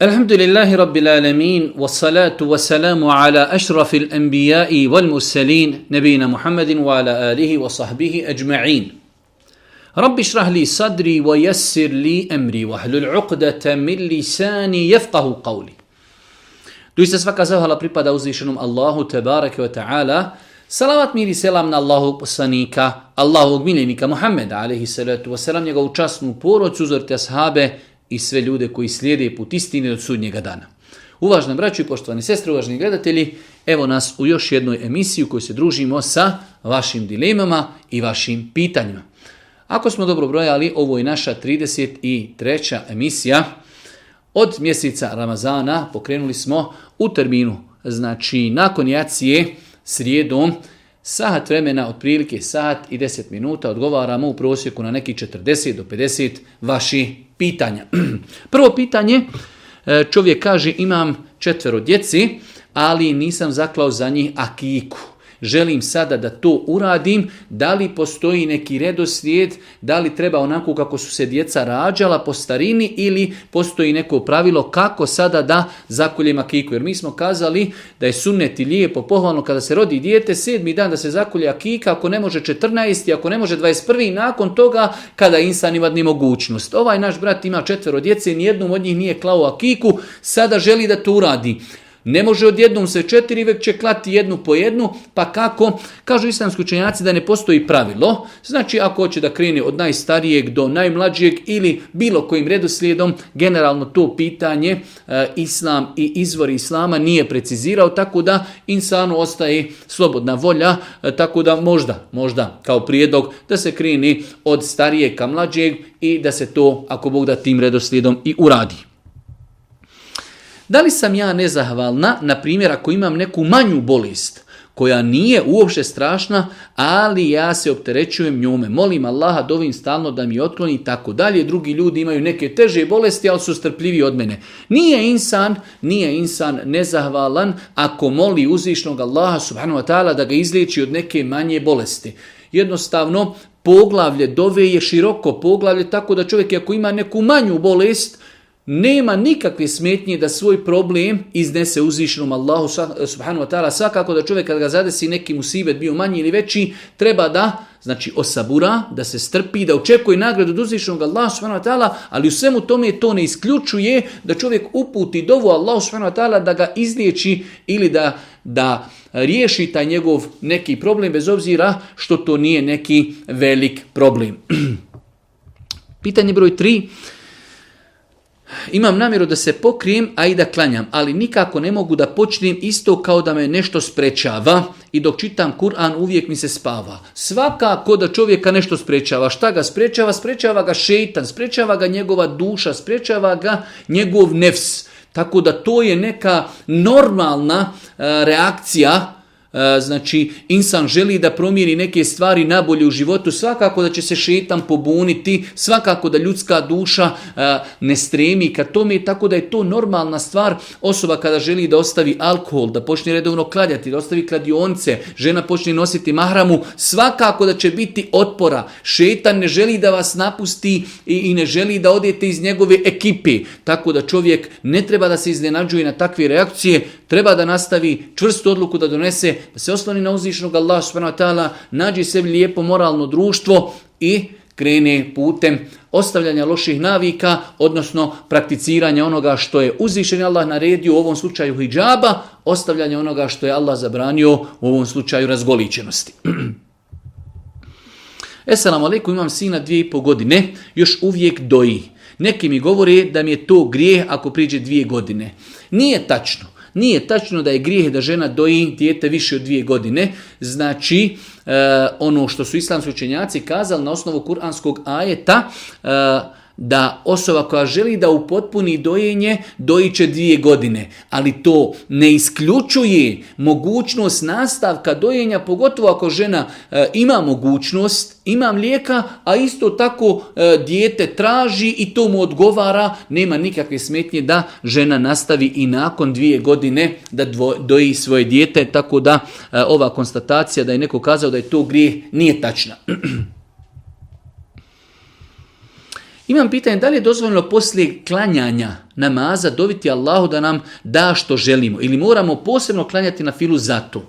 الحمد لله رب العالمين والصلاة والسلام على أشرف الأنبياء والمرسلين نبينا محمد وعلى آله وصحبه أجمعين رب اشرح لي صدري ويسر لي أمري وحل العقدة من لساني يفقه قولي دوست سفاك أزاوها لبريبا دوزيشنم الله تبارك وتعالى Salavat mir i selam na Allahog poslanika, Allahog miljenika Muhammeda, alaihi salatu wasalam, njegovu časnu porodcu, uzor te ashabe, i sve ljude koji slijede put istine od sudnjega dana. Uvažna braću i poštovani sestre, uvažni gledatelji, evo nas u još jednoj emisiji u kojoj se družimo sa vašim dilemama i vašim pitanjima. Ako smo dobro brojali, ovo je naša 33. emisija. Od mjeseca Ramazana pokrenuli smo u terminu, znači nakon jacije, srijedom, Sahat vremena, otprilike sat i 10 minuta, odgovaramo u prosjeku na neki 40 do 50 vaših pitanja. Prvo pitanje, e, čovjek kaže imam četvero djeci, ali nisam zaklao za njih akiku želim sada da to uradim, da li postoji neki redoslijed, da li treba onako kako su se djeca rađala po starini ili postoji neko pravilo kako sada da zakoljem akiku. Jer mi smo kazali da je suneti lijepo pohvalno kada se rodi dijete, sedmi dan da se zakolje akika, ako ne može 14, ako ne može 21, nakon toga kada insan ima mogućnost. Ovaj naš brat ima četvero djece, i nijednom od njih nije klao akiku, sada želi da to uradi. Ne može odjednom se četiri, već će klati jednu po jednu, pa kako? Kažu islamski učenjaci da ne postoji pravilo. Znači, ako hoće da kreni od najstarijeg do najmlađeg ili bilo kojim redoslijedom, generalno to pitanje e, islam i izvori islama nije precizirao, tako da insanu ostaje slobodna volja, e, tako da možda, možda kao prijedlog da se krene od starijeg ka mlađeg i da se to, ako Bog da, tim redoslijedom i uradi. Da li sam ja nezahvalna, na primjer, ako imam neku manju bolest, koja nije uopće strašna, ali ja se opterećujem njome. Molim Allaha, dovim stalno da mi otkloni i tako dalje. Drugi ljudi imaju neke teže bolesti, ali su strpljivi od mene. Nije insan, nije insan nezahvalan ako moli uzvišnog Allaha subhanahu wa ta'ala da ga izliječi od neke manje bolesti. Jednostavno, poglavlje dove je široko poglavlje, tako da čovjek ako ima neku manju bolest, nema nikakve smetnje da svoj problem iznese uzvišenom Allahu subhanahu wa ta'ala. Svakako da čovjek kad ga zadesi neki musibet bio manji ili veći, treba da znači osabura, da se strpi, da očekuje nagradu od uzvišenog Allahu subhanahu wa ta'ala, ali u svemu tome to ne isključuje da čovjek uputi dovu Allahu subhanahu wa ta'ala da ga izliječi ili da, da riješi taj njegov neki problem, bez obzira što to nije neki velik problem. Pitanje broj tri imam namjeru da se pokrijem, a i da klanjam, ali nikako ne mogu da počnem isto kao da me nešto sprečava i dok čitam Kur'an uvijek mi se spava. Svakako da čovjeka nešto sprečava. Šta ga sprečava? Sprečava ga šeitan, sprečava ga njegova duša, sprečava ga njegov nefs. Tako da to je neka normalna e, reakcija E, znači insan želi da promijeni neke stvari nabolje u životu, svakako da će se šetan pobuniti, svakako da ljudska duša e, ne stremi ka tome, tako da je to normalna stvar. Osoba kada želi da ostavi alkohol, da počne redovno kladjati, da ostavi kladionce, žena počne nositi mahramu, svakako da će biti otpora. Šetan ne želi da vas napusti i ne želi da odete iz njegove ekipe, tako da čovjek ne treba da se iznenađuje na takve reakcije, treba da nastavi čvrstu odluku da donese da pa se osloni na uzvišnog Allah subhanahu wa nađe sebi lijepo moralno društvo i krene putem ostavljanja loših navika, odnosno prakticiranja onoga što je uzvišen Allah naredio, u ovom slučaju hijjaba, ostavljanja onoga što je Allah zabranio, u ovom slučaju razgoličenosti. Esalamu alaikum, imam sina dvije i pol godine, još uvijek doji. Neki mi govore da mi je to grijeh ako priđe dvije godine. Nije tačno. Nije tačno da je grijeh da žena doji dijete više od dvije godine. Znači, e, ono što su islamski učenjaci kazali na osnovu kuranskog ajeta, e, da osoba koja želi da upotpuni dojenje, dojiće dvije godine. Ali to ne isključuje mogućnost nastavka dojenja, pogotovo ako žena e, ima mogućnost, ima mlijeka, a isto tako e, dijete traži i to mu odgovara, nema nikakve smetnje da žena nastavi i nakon dvije godine da doji svoje dijete, tako da e, ova konstatacija da je neko kazao da je to grijeh nije tačna. Imam pitanje da li je dozvoljeno poslije klanjanja namaza dobiti Allahu da nam da što želimo ili moramo posebno klanjati na filu za to.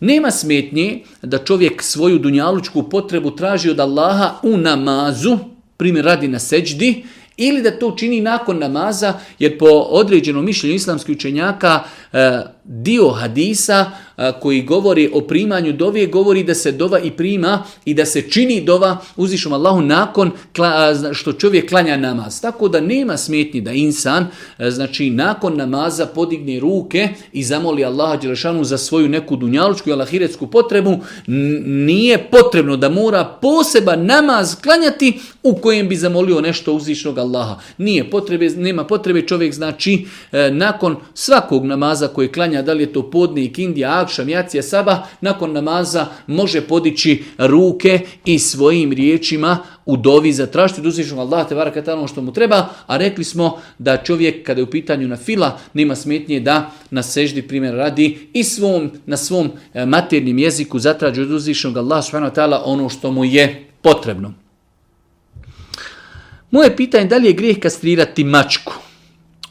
Nema smetnje da čovjek svoju dunjalučku potrebu traži od Allaha u namazu, primjer radi na seđdi, ili da to čini nakon namaza, jer po određenom mišljenju islamskih učenjaka E, dio hadisa e, koji govori o primanju dove, govori da se dova i prima i da se čini dova uzvišom Allahu nakon e, što čovjek klanja namaz. Tako da nema smetni da insan znači nakon namaza podigne ruke i zamoli Allaha Đelešanu za svoju neku dunjalučku i alahiretsku potrebu. Nije potrebno da mora poseba namaz klanjati u kojem bi zamolio nešto uzvišnog Allaha. Nije potrebe, nema potrebe čovjek znači nakon svakog namaza namaza koji klanja, da li je to podnik, indija, akša, jacija, saba, nakon namaza može podići ruke i svojim riječima u dovi za od uzvišnog Allah te ono što mu treba, a rekli smo da čovjek kada je u pitanju na fila nema smetnje da na seždi primjer radi i svom, na svom e, maternim jeziku zatrađu duzišnog uzvišnog Allah ono što mu je potrebno. Moje pitanje je da li je grijeh kastrirati mačku?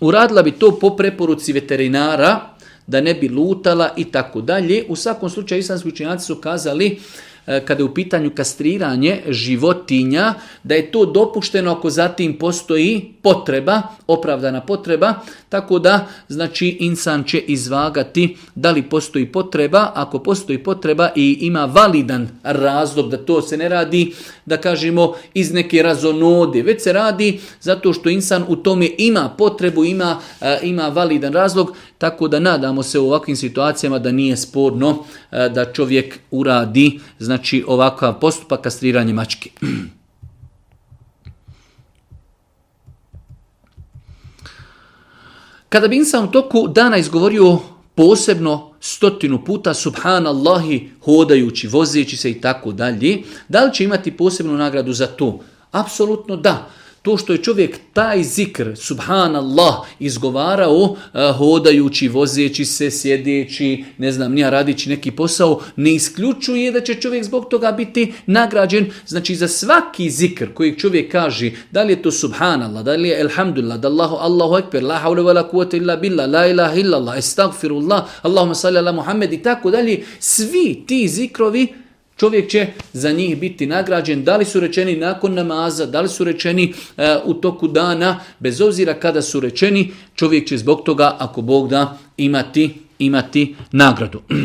uradila bi to po preporuci veterinara da ne bi lutala i tako dalje. U svakom slučaju islamski učenjaci su kazali E, kada je u pitanju kastriranje životinja, da je to dopušteno ako zatim postoji potreba, opravdana potreba, tako da znači insan će izvagati da li postoji potreba, ako postoji potreba i ima validan razlog da to se ne radi, da kažemo iz neke razonode, već se radi zato što insan u tome ima potrebu, ima, e, ima validan razlog, tako da nadamo se u ovakvim situacijama da nije sporno e, da čovjek uradi znači znači ovakav postupak kastriranje mačke. Kada bi insan u toku dana izgovorio posebno stotinu puta subhanallahi hodajući, vozeći se i tako dalje, da li će imati posebnu nagradu za to? Apsolutno da. To što je čovjek taj zikr, subhanallah, izgovarao hodajući, vozeći se, sjedeći, ne znam, nija radići neki posao, ne isključuje da će čovjek zbog toga biti nagrađen. Znači za svaki zikr kojeg čovjek kaže, da li je to subhanallah, da li je elhamdulillah, da Allahu, Allahu ekber, la haule wa la kuvata illa billah, la ilaha illallah, estagfirullah, Allahumma salli ala Muhammed i tako dalje, svi ti zikrovi Čovjek će za njih biti nagrađen, da li su rečeni nakon namaza, da li su rečeni e, u toku dana, bez obzira kada su rečeni, čovjek će zbog toga, ako Bog da, imati, imati nagradu.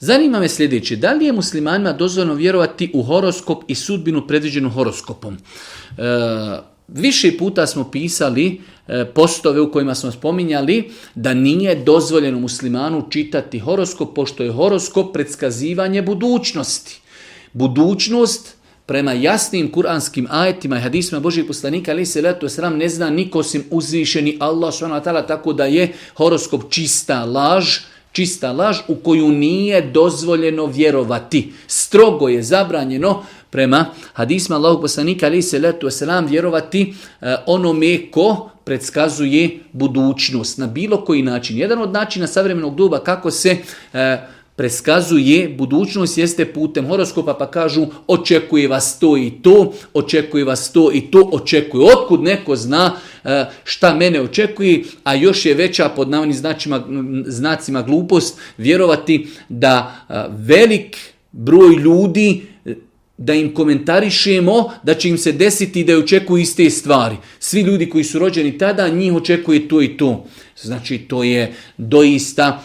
Zanima me sljedeće, da li je muslimanima dozvoljeno vjerovati u horoskop i sudbinu predviđenu horoskopom? E, Više puta smo pisali e, postove u kojima smo spominjali da nije dozvoljeno muslimanu čitati horoskop, pošto je horoskop predskazivanje budućnosti. Budućnost prema jasnim kuranskim ajetima i hadisima Božih poslanika ali se letu sram ne zna niko osim uzvišeni Allah tala tako da je horoskop čista laž čista laž u koju nije dozvoljeno vjerovati. Strogo je zabranjeno prema hadisma Allahog poslanika ali se letu selam vjerovati e, onome ko predskazuje budućnost na bilo koji način. Jedan od načina savremenog doba kako se e, preskazuje budućnost jeste putem horoskopa pa kažu očekuje vas to i to, očekuje vas to i to, očekuje. Otkud neko zna e, šta mene očekuje, a još je veća pod navodnim znacima, znacima glupost vjerovati da velik broj ljudi da im komentarišemo da će im se desiti da očekuju iste stvari. Svi ljudi koji su rođeni tada, njih očekuje to i to. Znači, to je doista,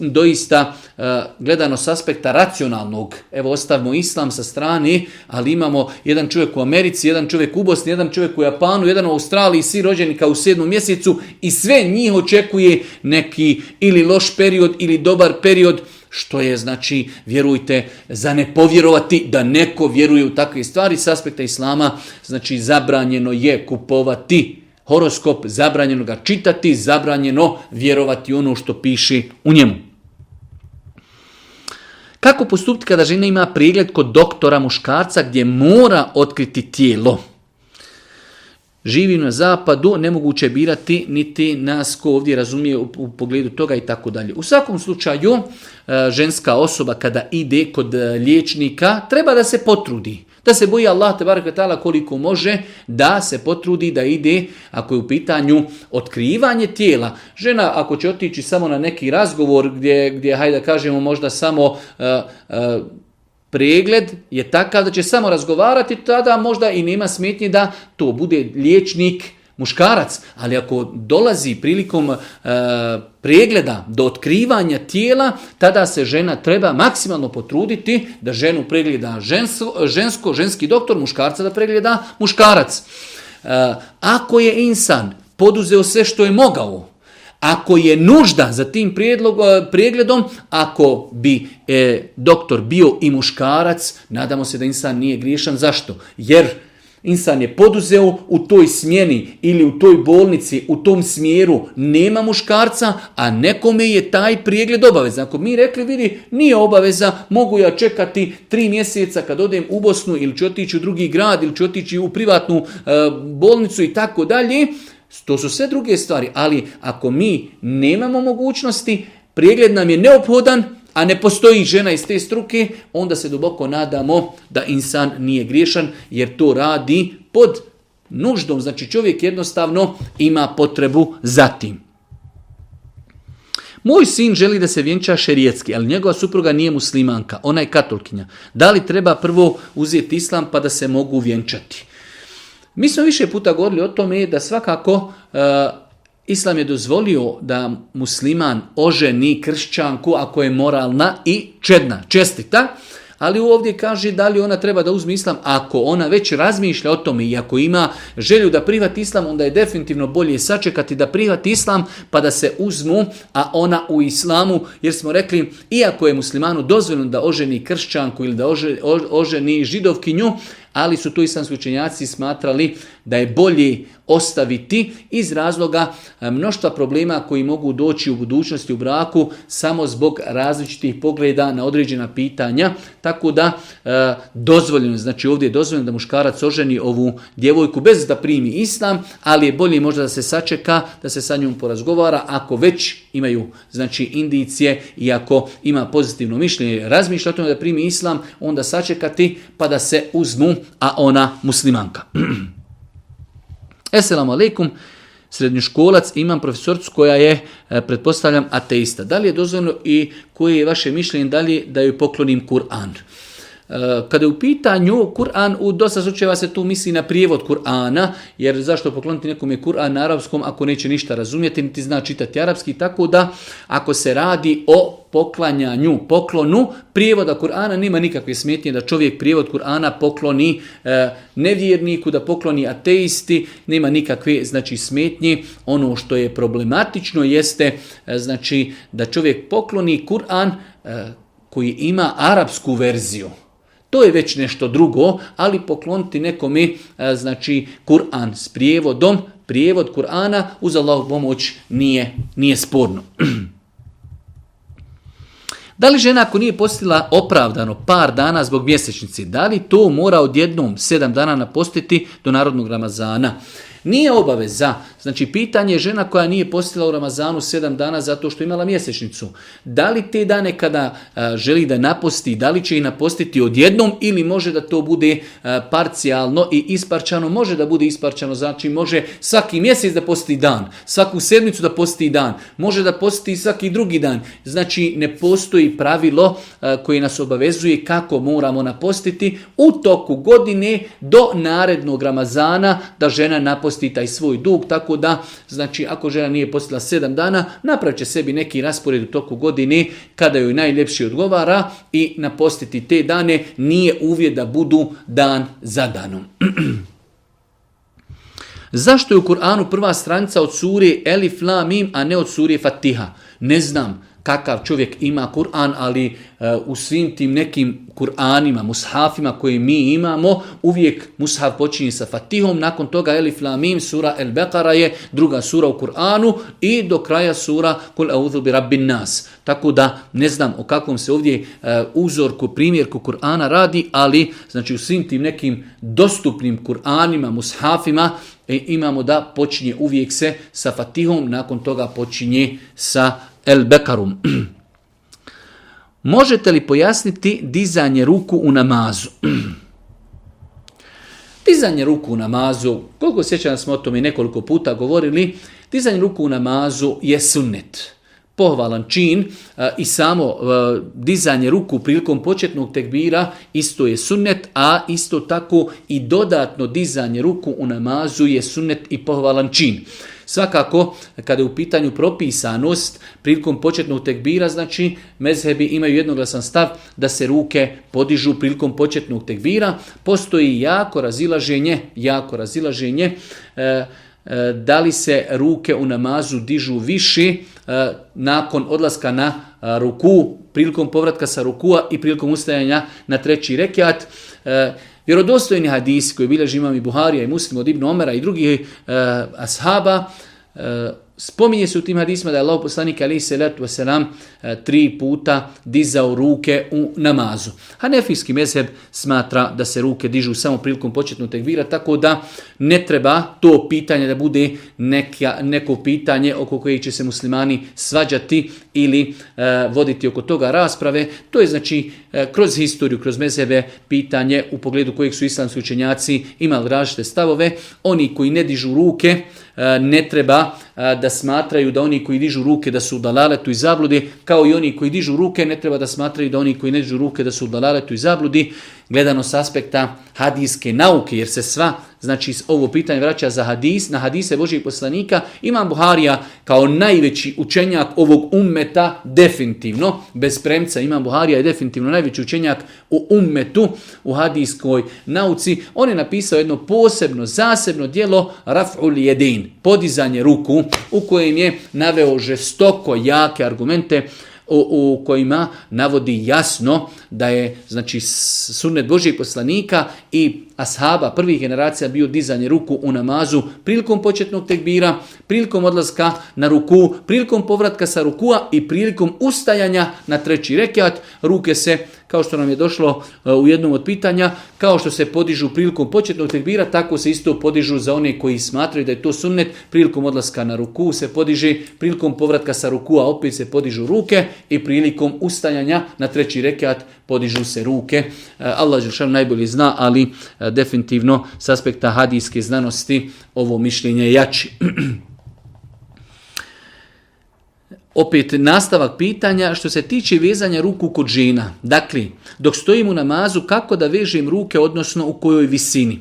doista e, gledano s aspekta racionalnog. Evo, ostavimo islam sa strani, ali imamo jedan čovjek u Americi, jedan čovjek u Bosni, jedan čovjek u Japanu, jedan u Australiji, svi rođeni kao u sedmom mjesecu i sve njih očekuje neki ili loš period ili dobar period što je, znači, vjerujte, za ne povjerovati da neko vjeruje u takve stvari. S aspekta islama, znači, zabranjeno je kupovati horoskop, zabranjeno ga čitati, zabranjeno vjerovati ono što piši u njemu. Kako postupiti kada žena ima pregled kod doktora muškarca gdje mora otkriti tijelo? živi na zapadu, nemoguće birati niti nas ko ovdje razumije u, pogledu toga i tako dalje. U svakom slučaju, e, ženska osoba kada ide kod e, liječnika, treba da se potrudi. Da se boji Allah te koliko može, da se potrudi da ide, ako je u pitanju otkrivanje tijela. Žena ako će otići samo na neki razgovor gdje, gdje hajde kažemo, možda samo... E, pregled je takav da će samo razgovarati, tada možda i nema smetnje da to bude liječnik, muškarac, ali ako dolazi prilikom e, pregleda do otkrivanja tijela, tada se žena treba maksimalno potruditi da ženu pregleda žensko, ženski doktor, muškarca da pregleda muškarac. E, ako je insan poduzeo sve što je mogao, ako je nužda za tim pregledom, e, ako bi e, doktor bio i muškarac, nadamo se da insan nije griješan. Zašto? Jer insan je poduzeo u toj smjeni ili u toj bolnici, u tom smjeru nema muškarca, a nekome je taj pregled obaveza. Ako mi rekli, vidi, nije obaveza, mogu ja čekati tri mjeseca kad odem u Bosnu ili ću otići u drugi grad ili ću otići u privatnu e, bolnicu i tako dalje, to su sve druge stvari, ali ako mi nemamo mogućnosti, pregled nam je neophodan, a ne postoji žena iz te struke, onda se duboko nadamo da insan nije griješan, jer to radi pod nuždom. Znači čovjek jednostavno ima potrebu za tim. Moj sin želi da se vjenča šerijetski, ali njegova supruga nije muslimanka, ona je katolkinja. Da li treba prvo uzeti islam pa da se mogu vjenčati? Mi smo više puta govorili o tome da svakako e, Islam je dozvolio da musliman oženi kršćanku ako je moralna i čedna, čestita, ali ovdje kaže da li ona treba da uzme islam ako ona već razmišlja o tome i ako ima želju da privati islam onda je definitivno bolje sačekati da privati islam pa da se uzmu a ona u islamu jer smo rekli iako je muslimanu dozvoljeno da oženi kršćanku ili da oženi židovkinju ali su tu islamski učenjaci smatrali da je bolje ostaviti iz razloga e, mnoštva problema koji mogu doći u budućnosti u braku samo zbog različitih pogleda na određena pitanja, tako da e, dozvoljeno, znači ovdje je dozvoljeno da muškarac oženi ovu djevojku bez da primi islam, ali je bolje možda da se sačeka, da se sa njom porazgovara, ako već imaju znači indicije i ako ima pozitivno mišljenje, razmišlja o tome da primi islam, onda sačekati pa da se uzmu a ona muslimanka. Esselamu alaikum, srednjoškolac, imam profesorcu koja je, e, pretpostavljam, ateista. Da li je dozvoljeno i koje je vaše mišljenje, da li da joj poklonim Kur'an? E, kada je u pitanju Kur'an, u dosta slučajeva se tu misli na prijevod Kur'ana, jer zašto pokloniti nekom je Kur'an na arapskom ako neće ništa razumjeti, niti zna čitati arapski, tako da ako se radi o poklanjanju, poklonu prijevoda Kur'ana, nema nikakve smetnje da čovjek prijevod Kur'ana pokloni e, nevjerniku, da pokloni ateisti, nema nikakve znači smetnje. Ono što je problematično jeste e, znači da čovjek pokloni Kur'an koji ima arapsku verziju. To je već nešto drugo, ali pokloniti nekome e, znači Kur'an s prijevodom, prijevod Kur'ana uz Allahu pomoć nije, nije sporno. Da li žena ako nije postila opravdano par dana zbog mjesečnice, da li to mora odjednom sedam dana napostiti do narodnog Ramazana? Nije obaveza. Znači, pitanje je žena koja nije postila u Ramazanu sedam dana zato što imala mjesečnicu. Da li te dane kada želi da naposti, da li će i napostiti odjednom ili može da to bude parcijalno i isparčano? Može da bude isparčano, znači može svaki mjesec da posti dan, svaku sedmicu da posti dan, može da posti svaki drugi dan. Znači, ne postoji pravilo koje nas obavezuje kako moramo napostiti u toku godine do narednog Ramazana da žena naposti taj svoj dug, tako da, znači, ako žena nije postila sedam dana, napravit će sebi neki raspored u toku godine kada joj najljepši odgovara i napostiti te dane nije uvjet da budu dan za danom. Zašto je u Kur'anu prva stranica od suri Elif Lamim, a ne od suri Fatiha? Ne znam kakav čovjek ima Kur'an, ali e, u svim tim nekim Kur'anima, mushafima koje mi imamo, uvijek mushaf počinje sa Fatihom, nakon toga Elif Lamim, sura El Bekara je druga sura u Kur'anu i do kraja sura Kul Audhu bi Rabbin Nas. Tako da ne znam o kakvom se ovdje e, uzorku, primjerku Kur'ana radi, ali znači u svim tim nekim dostupnim Kur'anima, mushafima, e, imamo da počinje uvijek se sa Fatihom, nakon toga počinje sa El Bekarum. Možete li pojasniti dizanje ruku u namazu? Dizanje ruku u namazu, koliko sjećam smo o tome nekoliko puta govorili, dizanje ruku u namazu je sunnet. Pohvalan čin e, i samo e, dizanje ruku prilikom početnog tekbira isto je sunnet, a isto tako i dodatno dizanje ruku u namazu je sunnet i pohvalan čin. Svakako, kada je u pitanju propisanost, prilikom početnog tekbira, znači, mezhebi imaju jednoglasan stav da se ruke podižu prilikom početnog tekbira. Postoji jako razilaženje, jako razilaženje, e, e, da li se ruke u namazu dižu više e, nakon odlaska na ruku, prilikom povratka sa rukua i prilikom ustajanja na treći rekiat. Vjerodostojni hadisi koji bilježi imam i Buharija i Muslim od Ibn Omera i drugih eh, ashaba eh, Spominje se u tim hadisma da je Allah poslanik ali se letu selam e, tri puta dizao ruke u namazu. Hanefijski mezheb smatra da se ruke dižu samo prilikom početnog tekvira, tako da ne treba to pitanje da bude neka, neko pitanje oko koje će se muslimani svađati ili e, voditi oko toga rasprave. To je znači e, kroz historiju, kroz mezhebe pitanje u pogledu kojeg su islamski učenjaci imali različite stavove. Oni koji ne dižu ruke, E, ne treba e, da smatraju da oni koji dižu ruke da su u dalaletu i zabludi, kao i oni koji dižu ruke ne treba da smatraju da oni koji ne dižu ruke da su u dalaletu i zabludi gledano s aspekta hadijske nauke, jer se sva, znači ovo pitanje vraća za hadis, na hadise Božih poslanika, Imam Buharija kao najveći učenjak ovog ummeta definitivno, bez premca Imam Buharija je definitivno najveći učenjak u ummetu, u hadijskoj nauci. On je napisao jedno posebno, zasebno dijelo Raf'ul Jedin, podizanje ruku, u kojem je naveo žestoko jake argumente u, u kojima navodi jasno da je znači sunnet Božijeg poslanika i ashaba prvih generacija bio dizanje ruku u namazu prilikom početnog tekbira, prilikom odlaska na ruku, prilikom povratka sa rukua i prilikom ustajanja na treći rekiat. Ruke se, kao što nam je došlo e, u jednom od pitanja, kao što se podižu prilikom početnog tekbira, tako se isto podižu za one koji smatraju da je to sunnet. Prilikom odlaska na ruku se podiže, prilikom povratka sa rukua opet se podižu ruke i prilikom ustajanja na treći rekiat podižu se ruke. E, Allah Žešan najbolje zna, ali e, E, definitivno s aspekta hadijske znanosti ovo mišljenje jači. Opet nastavak pitanja što se tiče vezanja ruku kod žena. Dakle, dok stojim u namazu kako da vežem ruke, odnosno u kojoj visini.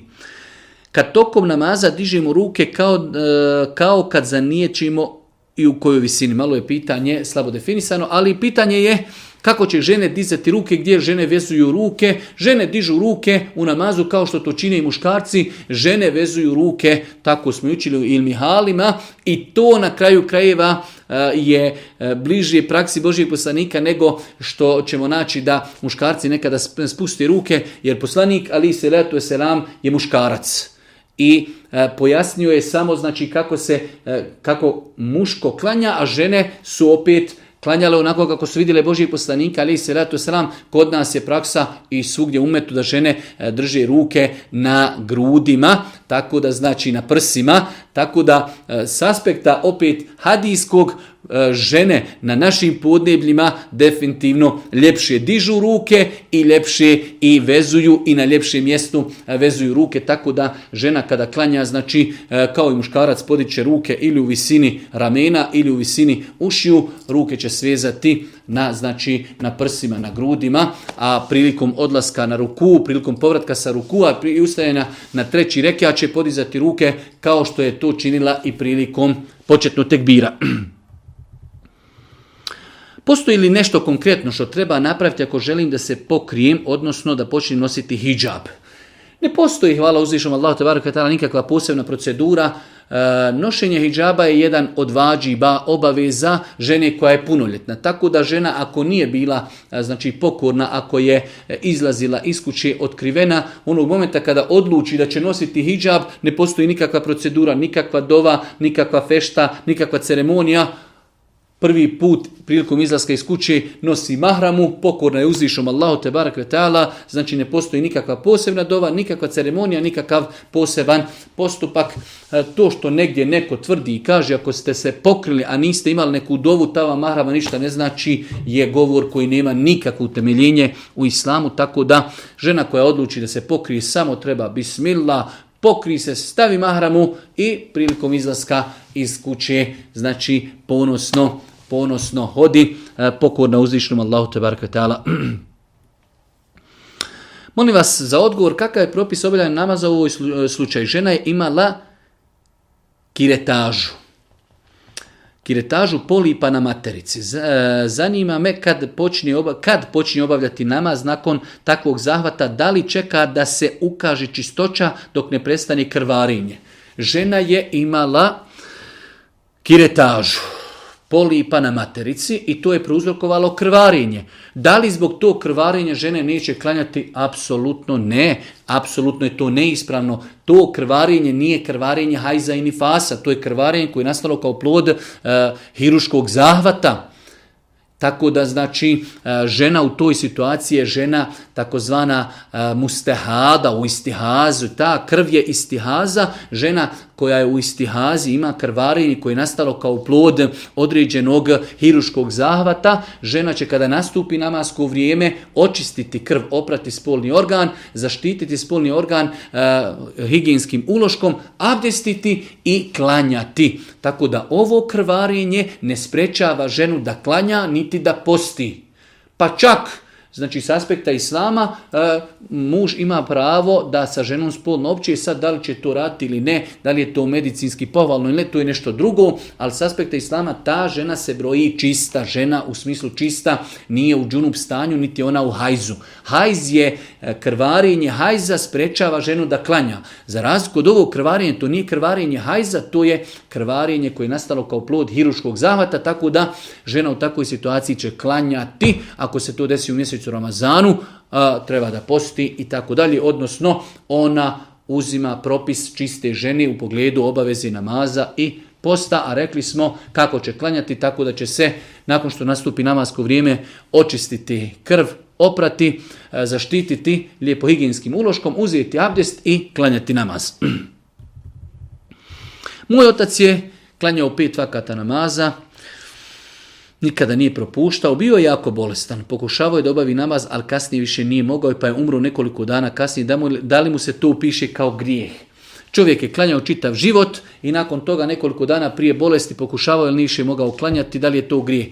Kad tokom namaza dižemo ruke kao, e, kao kad zaniječimo i u kojoj visini. Malo je pitanje, slabo definisano, ali pitanje je kako će žene dizati ruke, gdje žene vezuju ruke. Žene dižu ruke u namazu kao što to čine i muškarci. Žene vezuju ruke, tako smo učili u Ilmihalima. I to na kraju krajeva e, je e, bliže praksi Božijeg poslanika nego što ćemo naći da muškarci nekada spusti ruke, jer poslanik Ali Selatu Selam je muškarac i e, pojasnio je samo znači kako se e, kako muško klanja, a žene su opet klanjale onako kako su vidjele Božji poslanika, ali se ratu sram, kod nas je praksa i svugdje umetu da žene e, drže ruke na grudima, tako da znači na prsima, tako da s aspekta opet hadijskog E, žene na našim podnebljima definitivno ljepše dižu ruke i ljepše i vezuju i na ljepšem mjestu e, vezuju ruke tako da žena kada klanja znači e, kao i muškarac podiće ruke ili u visini ramena ili u visini ušiju ruke će svezati na znači na prsima na grudima a prilikom odlaska na ruku prilikom povratka sa ruku i ustajanja na treći rekja će podizati ruke kao što je to činila i prilikom početnog tekbira Postoji li nešto konkretno što treba napraviti ako želim da se pokrijem, odnosno da počnem nositi hijab? Ne postoji, hvala uzvišom Allah nikakva posebna procedura. E, nošenje hijjaba je jedan od vađiba obaveza žene koja je punoljetna. Tako da žena ako nije bila e, znači pokorna, ako je e, izlazila iz kuće otkrivena, onog momenta kada odluči da će nositi hijab, ne postoji nikakva procedura, nikakva dova, nikakva fešta, nikakva ceremonija prvi put prilikom izlaska iz kuće nosi mahramu, pokorna je uzvišom Allahu te barak vetala, znači ne postoji nikakva posebna dova, nikakva ceremonija, nikakav poseban postupak. E, to što negdje neko tvrdi i kaže ako ste se pokrili, a niste imali neku dovu, tava mahrama ništa ne znači, je govor koji nema nikakvo utemeljenje u islamu, tako da žena koja odluči da se pokrije samo treba bismillah, pokri se, stavi mahramu i prilikom izlaska iz kuće, znači ponosno ponosno hodi, e, pokorno uzvišnjom Allahu te ta'ala. Molim vas za odgovor, kakav je propis obavljanja namaza u ovoj e, slučaju? Žena je imala kiretažu. Kiretažu polipa na materici. E, zanima me kad počinje, kad počne obavljati namaz nakon takvog zahvata, da li čeka da se ukaže čistoća dok ne prestane krvarinje. Žena je imala kiretažu polipa na materici i to je prouzrokovalo krvarenje. Da li zbog tog krvarenja žene neće klanjati? Apsolutno ne. Apsolutno je to neispravno. To krvarenje nije krvarenje hajza i nifasa. To je krvarenje koje je nastalo kao plod e, hiruškog zahvata. Tako da znači e, žena u toj situaciji je žena takozvana e, mustehada u istihazu, ta krv je istihaza, žena koja je u istihazi, ima krvarini koje je nastalo kao plod određenog hiruškog zahvata, žena će kada nastupi namasko vrijeme očistiti krv, oprati spolni organ, zaštititi spolni organ e, higijenskim uloškom, abdestiti i klanjati. Tako da ovo krvarenje ne sprečava ženu da klanja niti da posti. Pa čak Znači, s aspekta islama, e, muž ima pravo da sa ženom spolno opće, sad da li će to raditi ili ne, da li je to medicinski povalno ili ne, to je nešto drugo, ali s aspekta islama ta žena se broji čista, žena u smislu čista nije u džunup stanju, niti ona u hajzu. Hajz je e, krvarenje, hajza sprečava ženu da klanja. Za razliku od ovog krvarenja, to nije krvarenje hajza, to je krvarenje koje je nastalo kao plod hiruškog zahvata, tako da žena u takvoj situaciji će klanjati, ako se to desi u mjesec mjesecu Ramazanu treba da posti i tako dalje, odnosno ona uzima propis čiste žene u pogledu obaveze namaza i posta, a rekli smo kako će klanjati, tako da će se nakon što nastupi namasko vrijeme očistiti krv, oprati, zaštititi lijepo higijenskim uloškom, uzeti abdest i klanjati namaz. Moj otac je klanjao pet vakata namaza, nikada nije propuštao, bio je jako bolestan, pokušavao je da obavi namaz, ali kasnije više nije mogao pa je umro nekoliko dana kasnije, da, mu, li mu se to upiše kao grijeh. Čovjek je klanjao čitav život i nakon toga nekoliko dana prije bolesti pokušavao je nije više mogao klanjati, da li je to grijeh.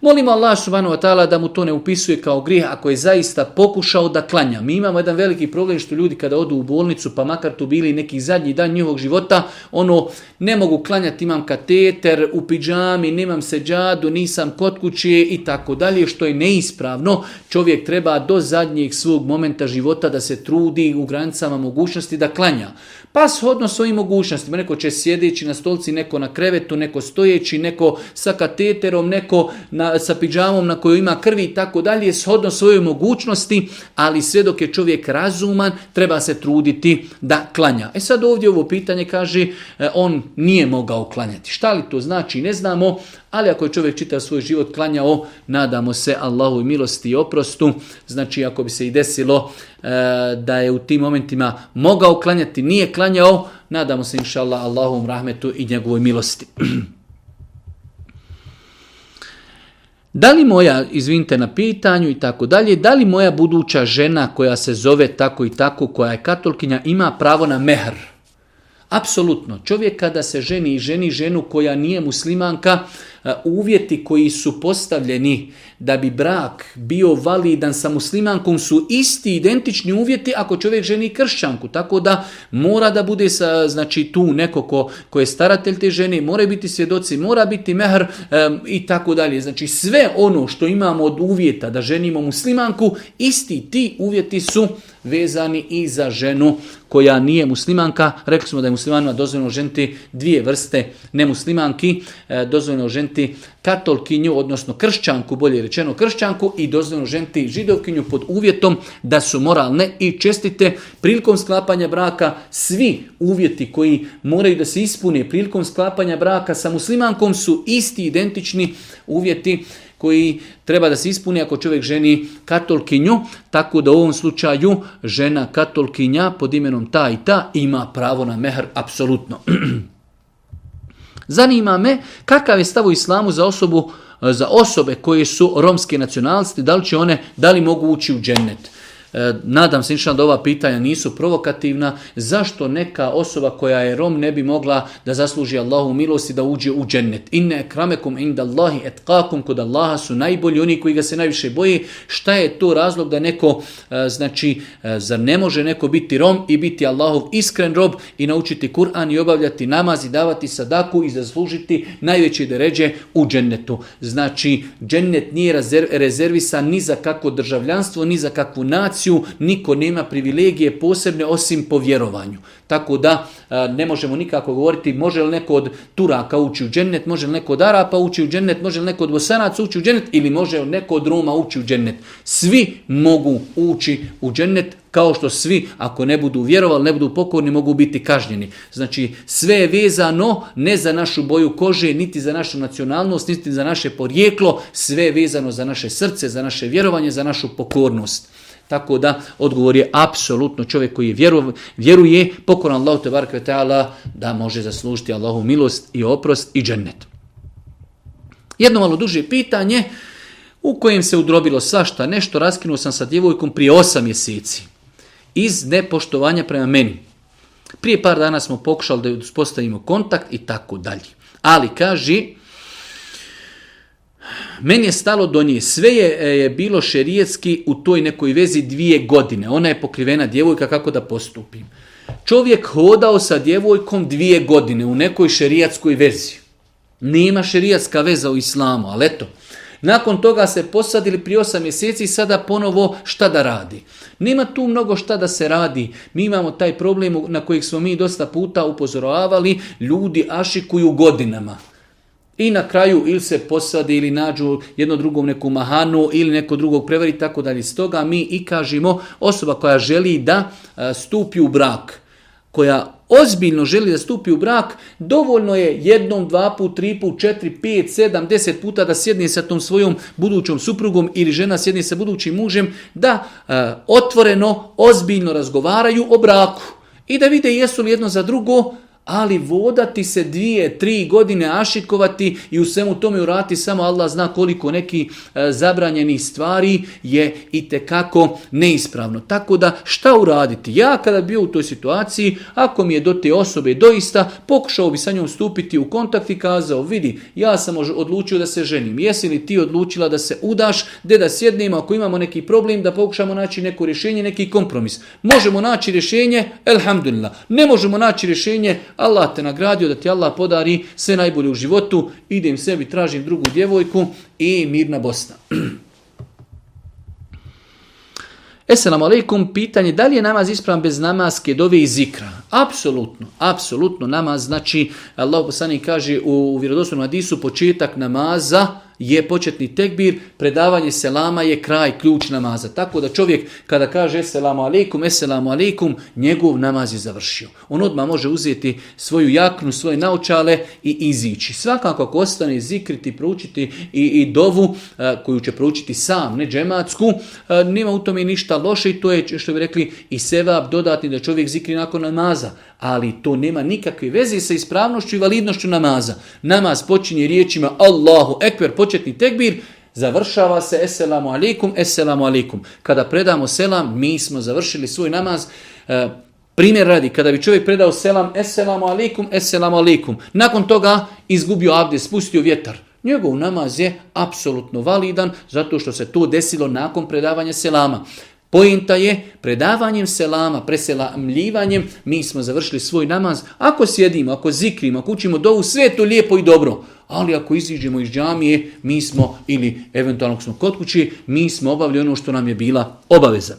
Molimo Allah subhanahu wa da mu to ne upisuje kao grijeh ako je zaista pokušao da klanja. Mi imamo jedan veliki problem što ljudi kada odu u bolnicu pa makar tu bili neki zadnji dan njihovog života, ono ne mogu klanjati, imam kateter u pidžami, nemam seđadu, nisam kod kuće i tako dalje što je neispravno. Čovjek treba do zadnjeg svog momenta života da se trudi u granicama mogućnosti da klanja pa shodno svojim mogućnostima. Neko će sjedeći na stolci, neko na krevetu, neko stojeći, neko sa kateterom, neko na, sa piđamom na kojoj ima krvi i tako dalje, shodno svojoj mogućnosti, ali sve dok je čovjek razuman, treba se truditi da klanja. E sad ovdje ovo pitanje kaže, e, on nije mogao klanjati. Šta li to znači? Ne znamo, ali ako je čovjek čita svoj život klanjao, nadamo se Allahu i milosti i oprostu. Znači ako bi se i desilo e, da je u tim momentima mogao klanjati, nije klanjao, nadamo se inša Allah Allahovom rahmetu i njegovoj milosti. Da li moja, izvinite na pitanju i tako dalje, da li moja buduća žena koja se zove tako i tako, koja je katolkinja, ima pravo na mehr? Apsolutno. Čovjek kada se ženi i ženi ženu koja nije muslimanka, uvjeti koji su postavljeni da bi brak bio validan sa muslimankom su isti identični uvjeti ako čovjek ženi kršćanku. Tako da mora da bude znači tu neko ko, ko je staratelj te žene, mora biti svjedoci, mora biti mehr i tako dalje. Znači sve ono što imamo od uvjeta da ženimo muslimanku, isti ti uvjeti su vezani i za ženu koja nije muslimanka. Rekli smo da je muslimanima dozvoljeno ženiti dvije vrste nemuslimanki, e, dozvoljeno ženiti katolkinju, odnosno kršćanku, bolje rečeno kršćanku, i dozvoljeno ženiti židovkinju pod uvjetom da su moralne i čestite. Prilikom sklapanja braka svi uvjeti koji moraju da se ispune prilikom sklapanja braka sa muslimankom su isti identični uvjeti koji treba da se ispuni ako čovjek ženi katolkinju, tako da u ovom slučaju žena katolkinja pod imenom ta i ta ima pravo na mehr apsolutno. Zanima me kakav je stav u islamu za osobu e, za osobe koje su romske nacionalnosti, da li će one, da li mogu ući u džennet. E, nadam se inšan da ova pitanja nisu provokativna, zašto neka osoba koja je Rom ne bi mogla da zasluži Allahu milosti da uđe u džennet. Inne kramekum inda Allahi kakum kod Allaha su najbolji oni koji ga se najviše boji. Šta je to razlog da neko, e, znači, e, zar ne može neko biti Rom i biti Allahov iskren rob i naučiti Kur'an i obavljati namaz i davati sadaku i zaslužiti najveće deređe u džennetu. Znači, džennet nije rezervisan ni za kakvo državljanstvo, ni za kakvu naciju, niko nema privilegije posebne osim po vjerovanju. Tako da e, ne možemo nikako govoriti može li neko od Turaka ući u džennet, može li neko od Arapa ući u džennet, može li neko od Bosanaca ući u džennet ili može li neko od Roma ući u džennet. Svi mogu ući u džennet kao što svi ako ne budu vjerovali, ne budu pokorni, mogu biti kažnjeni. Znači sve je vezano ne za našu boju kože, niti za našu nacionalnost, niti za naše porijeklo, sve je vezano za naše srce, za naše vjerovanje, za našu pokornost. Tako da odgovor je apsolutno čovjek koji vjeruje, vjeruje pokoran Allahu te da može zaslužiti Allahu milost i oprost i džennet. Jedno malo duže pitanje u kojem se udrobilo svašta nešto, raskinuo sam sa djevojkom prije osam mjeseci iz nepoštovanja prema meni. Prije par dana smo pokušali da uspostavimo kontakt i tako dalje. Ali kaži, meni je stalo do nje. Sve je, e, je bilo šerijetski u toj nekoj vezi dvije godine. Ona je pokrivena djevojka kako da postupim. Čovjek hodao sa djevojkom dvije godine u nekoj šerijatskoj vezi. Nema šerijatska veza u islamu, ali eto. Nakon toga se posadili prije osam mjeseci i sada ponovo šta da radi. Nema tu mnogo šta da se radi. Mi imamo taj problem na kojeg smo mi dosta puta upozoravali. Ljudi ašikuju godinama. I na kraju ili se posadi ili nađu jedno drugom neku mahanu ili neko drugog prevari tako dalje. Stoga mi i kažemo osoba koja želi da e, stupi u brak, koja ozbiljno želi da stupi u brak, dovoljno je jednom, dva put, tri put, četiri, pet, sedam, deset puta da sjedne sa tom svojom budućom suprugom ili žena sjedne sa budućim mužem, da e, otvoreno, ozbiljno razgovaraju o braku i da vide jesu li jedno za drugo ali vodati se dvije, tri godine ašikovati i u svemu tome urati samo Allah zna koliko neki e, zabranjenih stvari je i kako neispravno. Tako da šta uraditi? Ja kada bio u toj situaciji, ako mi je do te osobe doista, pokušao bi sa njom stupiti u kontakt i kazao, vidi, ja sam odlučio da se ženim. Jesi li ti odlučila da se udaš, gdje da sjednemo ako imamo neki problem, da pokušamo naći neko rješenje, neki kompromis. Možemo naći rješenje, elhamdulillah. Ne možemo naći rješenje, Allah te nagradio da ti Allah podari sve najbolje u životu, idem sebi, tražim drugu djevojku i mirna Bosna. Esselamu alaikum, pitanje da li je namaz ispravan bez namaske dove i zikra? Apsolutno, apsolutno namaz. Znači, Allah poslani kaže u vjerodostojnom hadisu početak namaza je početni tekbir, predavanje selama je kraj, ključ namaza. Tako da čovjek kada kaže eselamu alaikum, eselamu alikum, njegov namaz je završio. On odmah može uzeti svoju jaknu, svoje naučale i izići. Svakako ako ostane zikriti, proučiti i, i dovu e, koju će proučiti sam, ne džematsku, e, nema u tome ništa loše i to je što bi rekli i sevap dodatni da čovjek zikri nakon namaza. Ali to nema nikakve veze sa ispravnošću i validnošću namaza. Namaz počinje riječima Allahu Ekber, početni tekbir, završava se eselamu alikum, eselamu alikum. Kada predamo selam, mi smo završili svoj namaz. E, primjer radi, kada bi čovjek predao selam, eselamu alikum, eselamu alikum. Nakon toga izgubio abdje, spustio vjetar. Njegov namaz je apsolutno validan zato što se to desilo nakon predavanja selama. Pojenta je, predavanjem selama, preselamljivanjem, mi smo završili svoj namaz. Ako sjedimo, ako zikrimo, ako učimo dovu, sve to lijepo i dobro. Ali ako iziđemo iz džamije, mi smo, ili eventualno smo kod kući, mi smo obavili ono što nam je bila obaveza.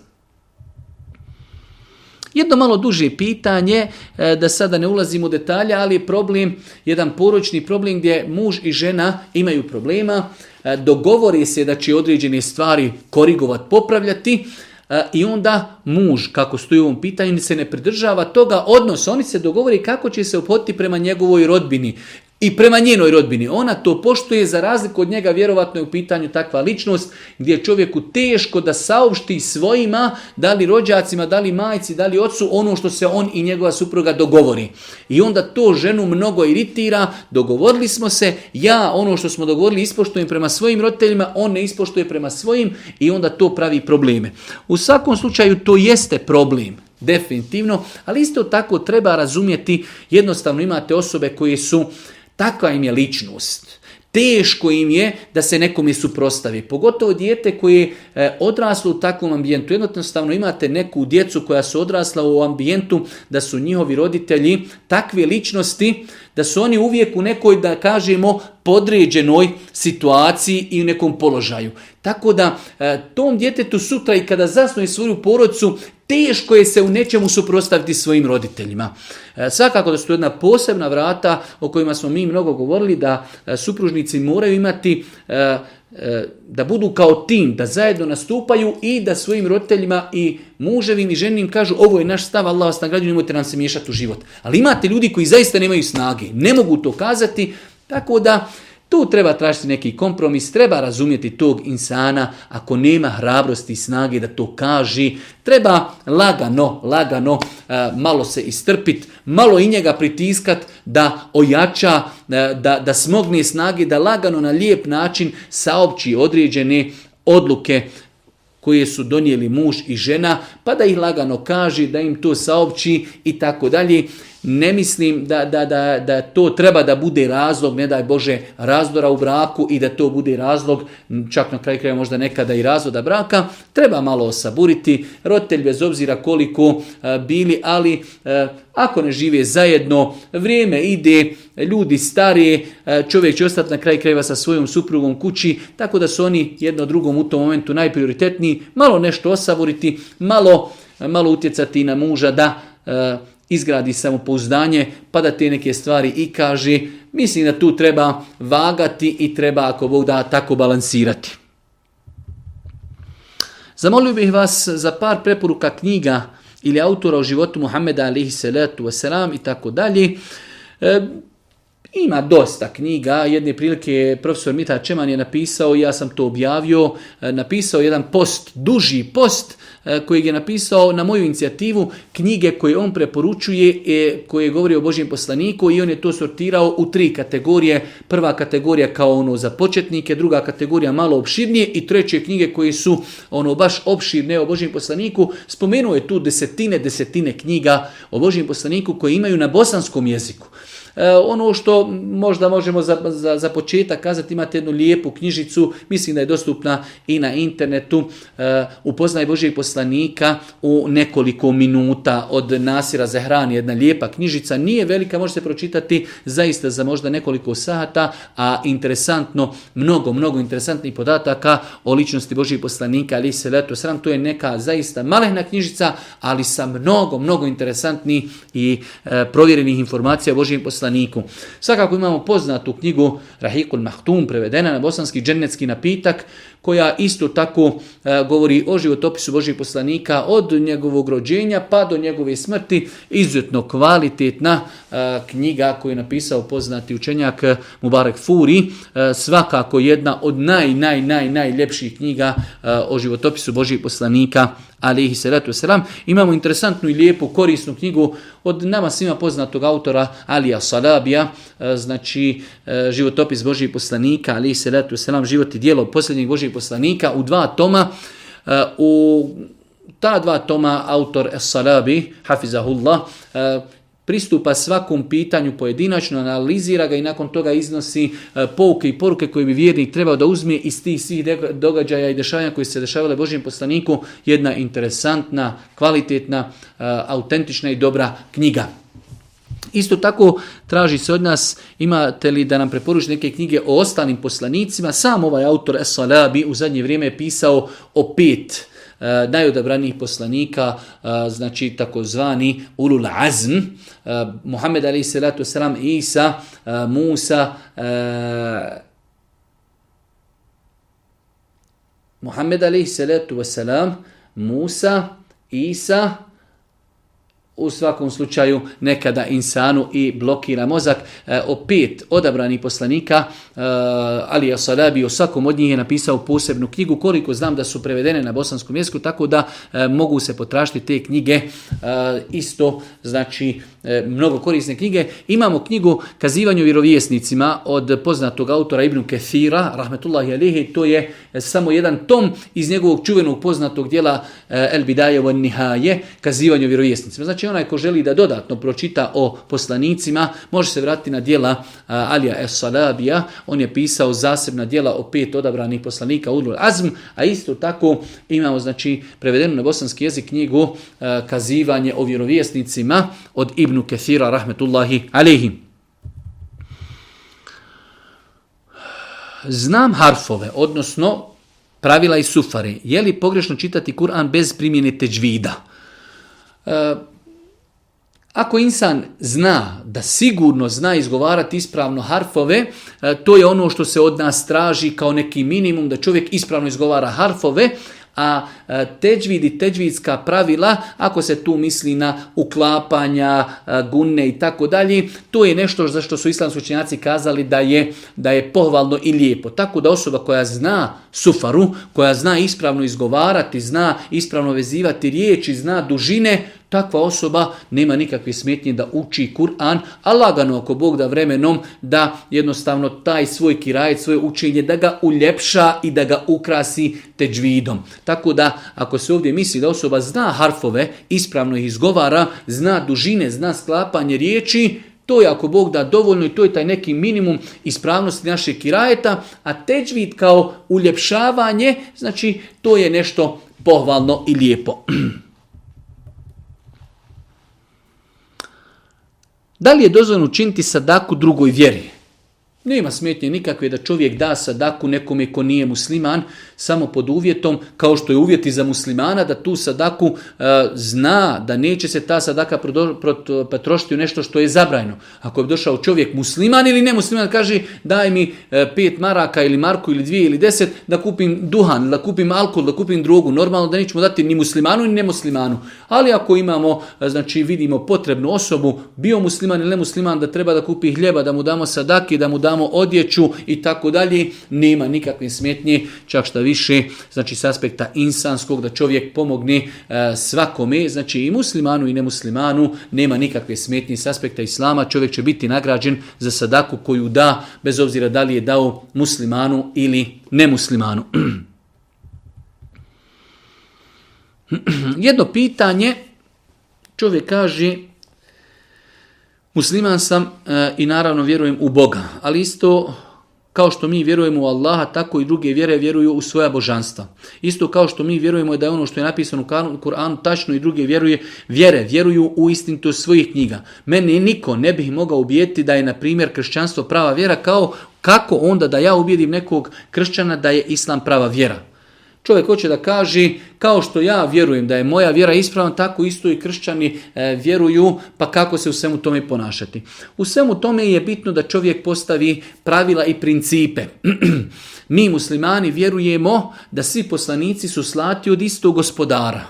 Jedno malo duže pitanje, e, da sada ne ulazimo u detalje, ali je problem, jedan poročni problem gdje muž i žena imaju problema, e, dogovori se da će određene stvari korigovati, popravljati, E, i onda muž, kako stoji u ovom pitanju, se ne pridržava toga odnosa. Oni se dogovori kako će se upotiti prema njegovoj rodbini i prema njenoj rodbini. Ona to poštuje, za razliku od njega vjerovatno je u pitanju takva ličnost gdje je čovjeku teško da saopšti svojima, da li rođacima, da li majci, da li ocu, ono što se on i njegova supruga dogovori. I onda to ženu mnogo iritira, dogovorili smo se, ja ono što smo dogovorili ispoštujem prema svojim roditeljima, on ne ispoštuje prema svojim i onda to pravi probleme. U svakom slučaju to jeste problem definitivno, ali isto tako treba razumjeti, jednostavno imate osobe koje su Takva im je ličnost. Teško im je da se nekome suprostavi. Pogotovo dijete koje je odraslo u takvom ambijentu. Jednostavno imate neku djecu koja su odrasla u ambijentu da su njihovi roditelji takve ličnosti da su oni uvijek u nekoj, da kažemo, podređenoj situaciji i u nekom položaju. Tako da e, tom djetetu sutra i kada zasnuje svoju porodcu teško je se u nečemu suprotstaviti svojim roditeljima. E, svakako da su to jedna posebna vrata o kojima smo mi mnogo govorili, da e, supružnici moraju imati e, da budu kao tim, da zajedno nastupaju i da svojim roditeljima i muževim i ženim kažu ovo je naš stav, Allah vas nagrađuje, nemojte nam se miješati u život. Ali imate ljudi koji zaista nemaju snage, ne mogu to kazati, tako da tu treba tražiti neki kompromis, treba razumjeti tog insana ako nema hrabrosti i snage da to kaži. Treba lagano, lagano, e, malo se istrpit, malo i njega pritiskat da ojača, e, da, da smogne snage, da lagano na lijep način saopći određene odluke koje su donijeli muž i žena, pa da ih lagano kaži, da im to saopći i tako dalje. Ne mislim da, da, da, da to treba da bude razlog, ne daj Bože, razdora u braku i da to bude razlog, čak na kraju krajeva možda nekada i razvoda braka. Treba malo osaburiti, roditelj bez obzira koliko e, bili, ali e, ako ne žive zajedno, vrijeme ide, ljudi starije, e, čovjek će ostati na kraj krajeva sa svojom suprugom kući, tako da su oni jedno drugom u tom momentu najprioritetniji, malo nešto osaburiti malo, malo utjecati na muža da izgradi samopouzdanje, pa da te neke stvari i kaže, mislim da tu treba vagati i treba, ako Bog da, tako balansirati. Zamolio bih vas za par preporuka knjiga ili autora o životu Muhammeda alihi salatu wasalam i tako dalje. E, ima dosta knjiga, jedne prilike je profesor Mita Čeman je napisao, ja sam to objavio, e, napisao jedan post, duži post, e, koji je napisao na moju inicijativu knjige koje on preporučuje, e, koje govori o Božjem poslaniku i on je to sortirao u tri kategorije. Prva kategorija kao ono za početnike, druga kategorija malo opširnije i treće knjige koje su ono baš opširne o Božjem poslaniku. Spomenuo je tu desetine, desetine knjiga o Božjem poslaniku koje imaju na bosanskom jeziku. E, ono što možda možemo za, za, za početak kazati, imate jednu lijepu knjižicu, mislim da je dostupna i na internetu, e, Upoznaj Božijeg poslanika u nekoliko minuta od Nasira Zehrani, jedna lijepa knjižica, nije velika, možete pročitati zaista za možda nekoliko sata, a interesantno, mnogo, mnogo interesantnih podataka o ličnosti Božijeg poslanika, ali se leto sram, to je neka zaista malehna knjižica, ali sa mnogo, mnogo interesantnih i e, provjerenih informacija o Božijem poslaniku. Svakako imamo poznatu knjigu Rahikul Mahtum, prevedena na bosanski genetski napitak, koja isto tako e, govori o životopisu Božih poslanika od njegovog rođenja pa do njegove smrti. Izuzetno kvalitetna e, knjiga koju je napisao poznati učenjak e, Mubarek Furi. E, svakako jedna od naj, najljepših knjiga o životopisu Božih poslanika, alihi salatu wasalam. Imamo interesantnu i lijepu korisnu knjigu od nama svima poznatog autora Alija Salabija, e, znači e, životopis Božih poslanika, alihi salatu wasalam, život i dijelo posljednjeg Božih poslanika u dva toma. E, u ta dva toma autor salabi Hafizahullah, pristupa svakom pitanju pojedinačno, analizira ga i nakon toga iznosi e, pouke i poruke koje bi vjernik trebao da uzme iz tih svih događaja i dešavanja koji se dešavale Božijem poslaniku, jedna interesantna, kvalitetna, e, autentična i dobra knjiga. Isto tako traži se od nas, imate li da nam preporučite neke knjige o ostalim poslanicima, sam ovaj autor bi u zadnje vrijeme je pisao o pet Eh, najodabranijih poslanika, eh, znači takozvani ulul azm, eh, Muhammed Ali salatu salam, Isa, Musa, Muhammed Ali salatu wasalam, Musa, Isa, u svakom slučaju nekada insanu i blokira mozak. E, opet odabrani poslanika e, Ali Asalabi o svakom od njih je napisao posebnu knjigu koliko znam da su prevedene na bosanskom jeziku tako da e, mogu se potražiti te knjige e, isto znači e, mnogo korisne knjige. Imamo knjigu Kazivanju vjerovjesnicima od poznatog autora Ibnu Kethira Rahmetullahi Alihi to je samo jedan tom iz njegovog čuvenog poznatog dijela El Bidaje Nihaje Kazivanju vjerovjesnicima. Znači Znači, onaj ko želi da dodatno pročita o poslanicima, može se vratiti na dijela Alija Es-Salabija. On je pisao zasebna dijela o pet odabranih poslanika Udlul Azm, a isto tako imamo znači prevedenu na bosanski jezik knjigu Kazivanje o vjerovjesnicima od Ibnu Kethira rahmetullahi alihim. Znam harfove, odnosno pravila i sufari. Je li pogrešno čitati Kur'an bez primjene teđvida? E, ako insan zna da sigurno zna izgovarati ispravno harfove, e, to je ono što se od nas traži kao neki minimum, da čovjek ispravno izgovara harfove, a e, teđvid i teđvidska pravila, ako se tu misli na uklapanja, e, gunne i tako dalje, to je nešto za što su islamski učenjaci kazali da je, da je pohvalno i lijepo. Tako da osoba koja zna sufaru, koja zna ispravno izgovarati, zna ispravno vezivati riječi, zna dužine, takva osoba nema nikakve smetnje da uči Kur'an, a lagano ako Bog da vremenom da jednostavno taj svoj kirajet, svoje učenje da ga uljepša i da ga ukrasi teđvidom. Tako da ako se ovdje misli da osoba zna harfove, ispravno ih izgovara, zna dužine, zna sklapanje riječi, to je ako Bog da dovoljno i to je taj neki minimum ispravnosti našeg kirajeta, a teđvid kao uljepšavanje, znači to je nešto pohvalno i lijepo. Da li je dozvan učiniti sadaku drugoj vjeri? Nema smetnje nikakve da čovjek da sadaku nekome ko nije musliman, samo pod uvjetom, kao što je uvjeti za muslimana, da tu sadaku e, zna da neće se ta sadaka potrošiti u nešto što je zabrajno. Ako bi došao čovjek musliman ili ne musliman, kaže daj mi e, pet maraka ili marku ili dvije ili deset da kupim duhan, da kupim alkohol, da kupim drogu. Normalno da nećemo dati ni muslimanu ni nemuslimanu. Ali ako imamo, e, znači vidimo potrebnu osobu, bio musliman ili nemusliman, da treba da kupi hljeba, da mu damo sadaki, da mu damo odjeću i tako dalje, nema nikakve smetnje, čak šta više znači s aspekta insanskog da čovjek pomogne e, svakome, znači i muslimanu i nemuslimanu, nema nikakve smetnje s aspekta islama, čovjek će biti nagrađen za sadaku koju da, bez obzira da li je dao muslimanu ili nemuslimanu. Jedno pitanje, čovjek kaže, musliman sam e, i naravno vjerujem u Boga, ali isto kao što mi vjerujemo u Allaha, tako i druge vjere vjeruju u svoja božanstva. Isto kao što mi vjerujemo da je ono što je napisano u Kur'anu tačno i druge vjeruje, vjere vjeruju u istintu svojih knjiga. Meni niko ne bih mogao ubijeti da je, na primjer, kršćanstvo prava vjera, kao kako onda da ja ubijedim nekog kršćana da je islam prava vjera. Čovjek hoće da kaže, kao što ja vjerujem da je moja vjera ispravna, tako isto i kršćani e, vjeruju, pa kako se u svemu tome ponašati. U svemu tome je bitno da čovjek postavi pravila i principe. Mi muslimani vjerujemo da svi poslanici su slati od istog gospodara.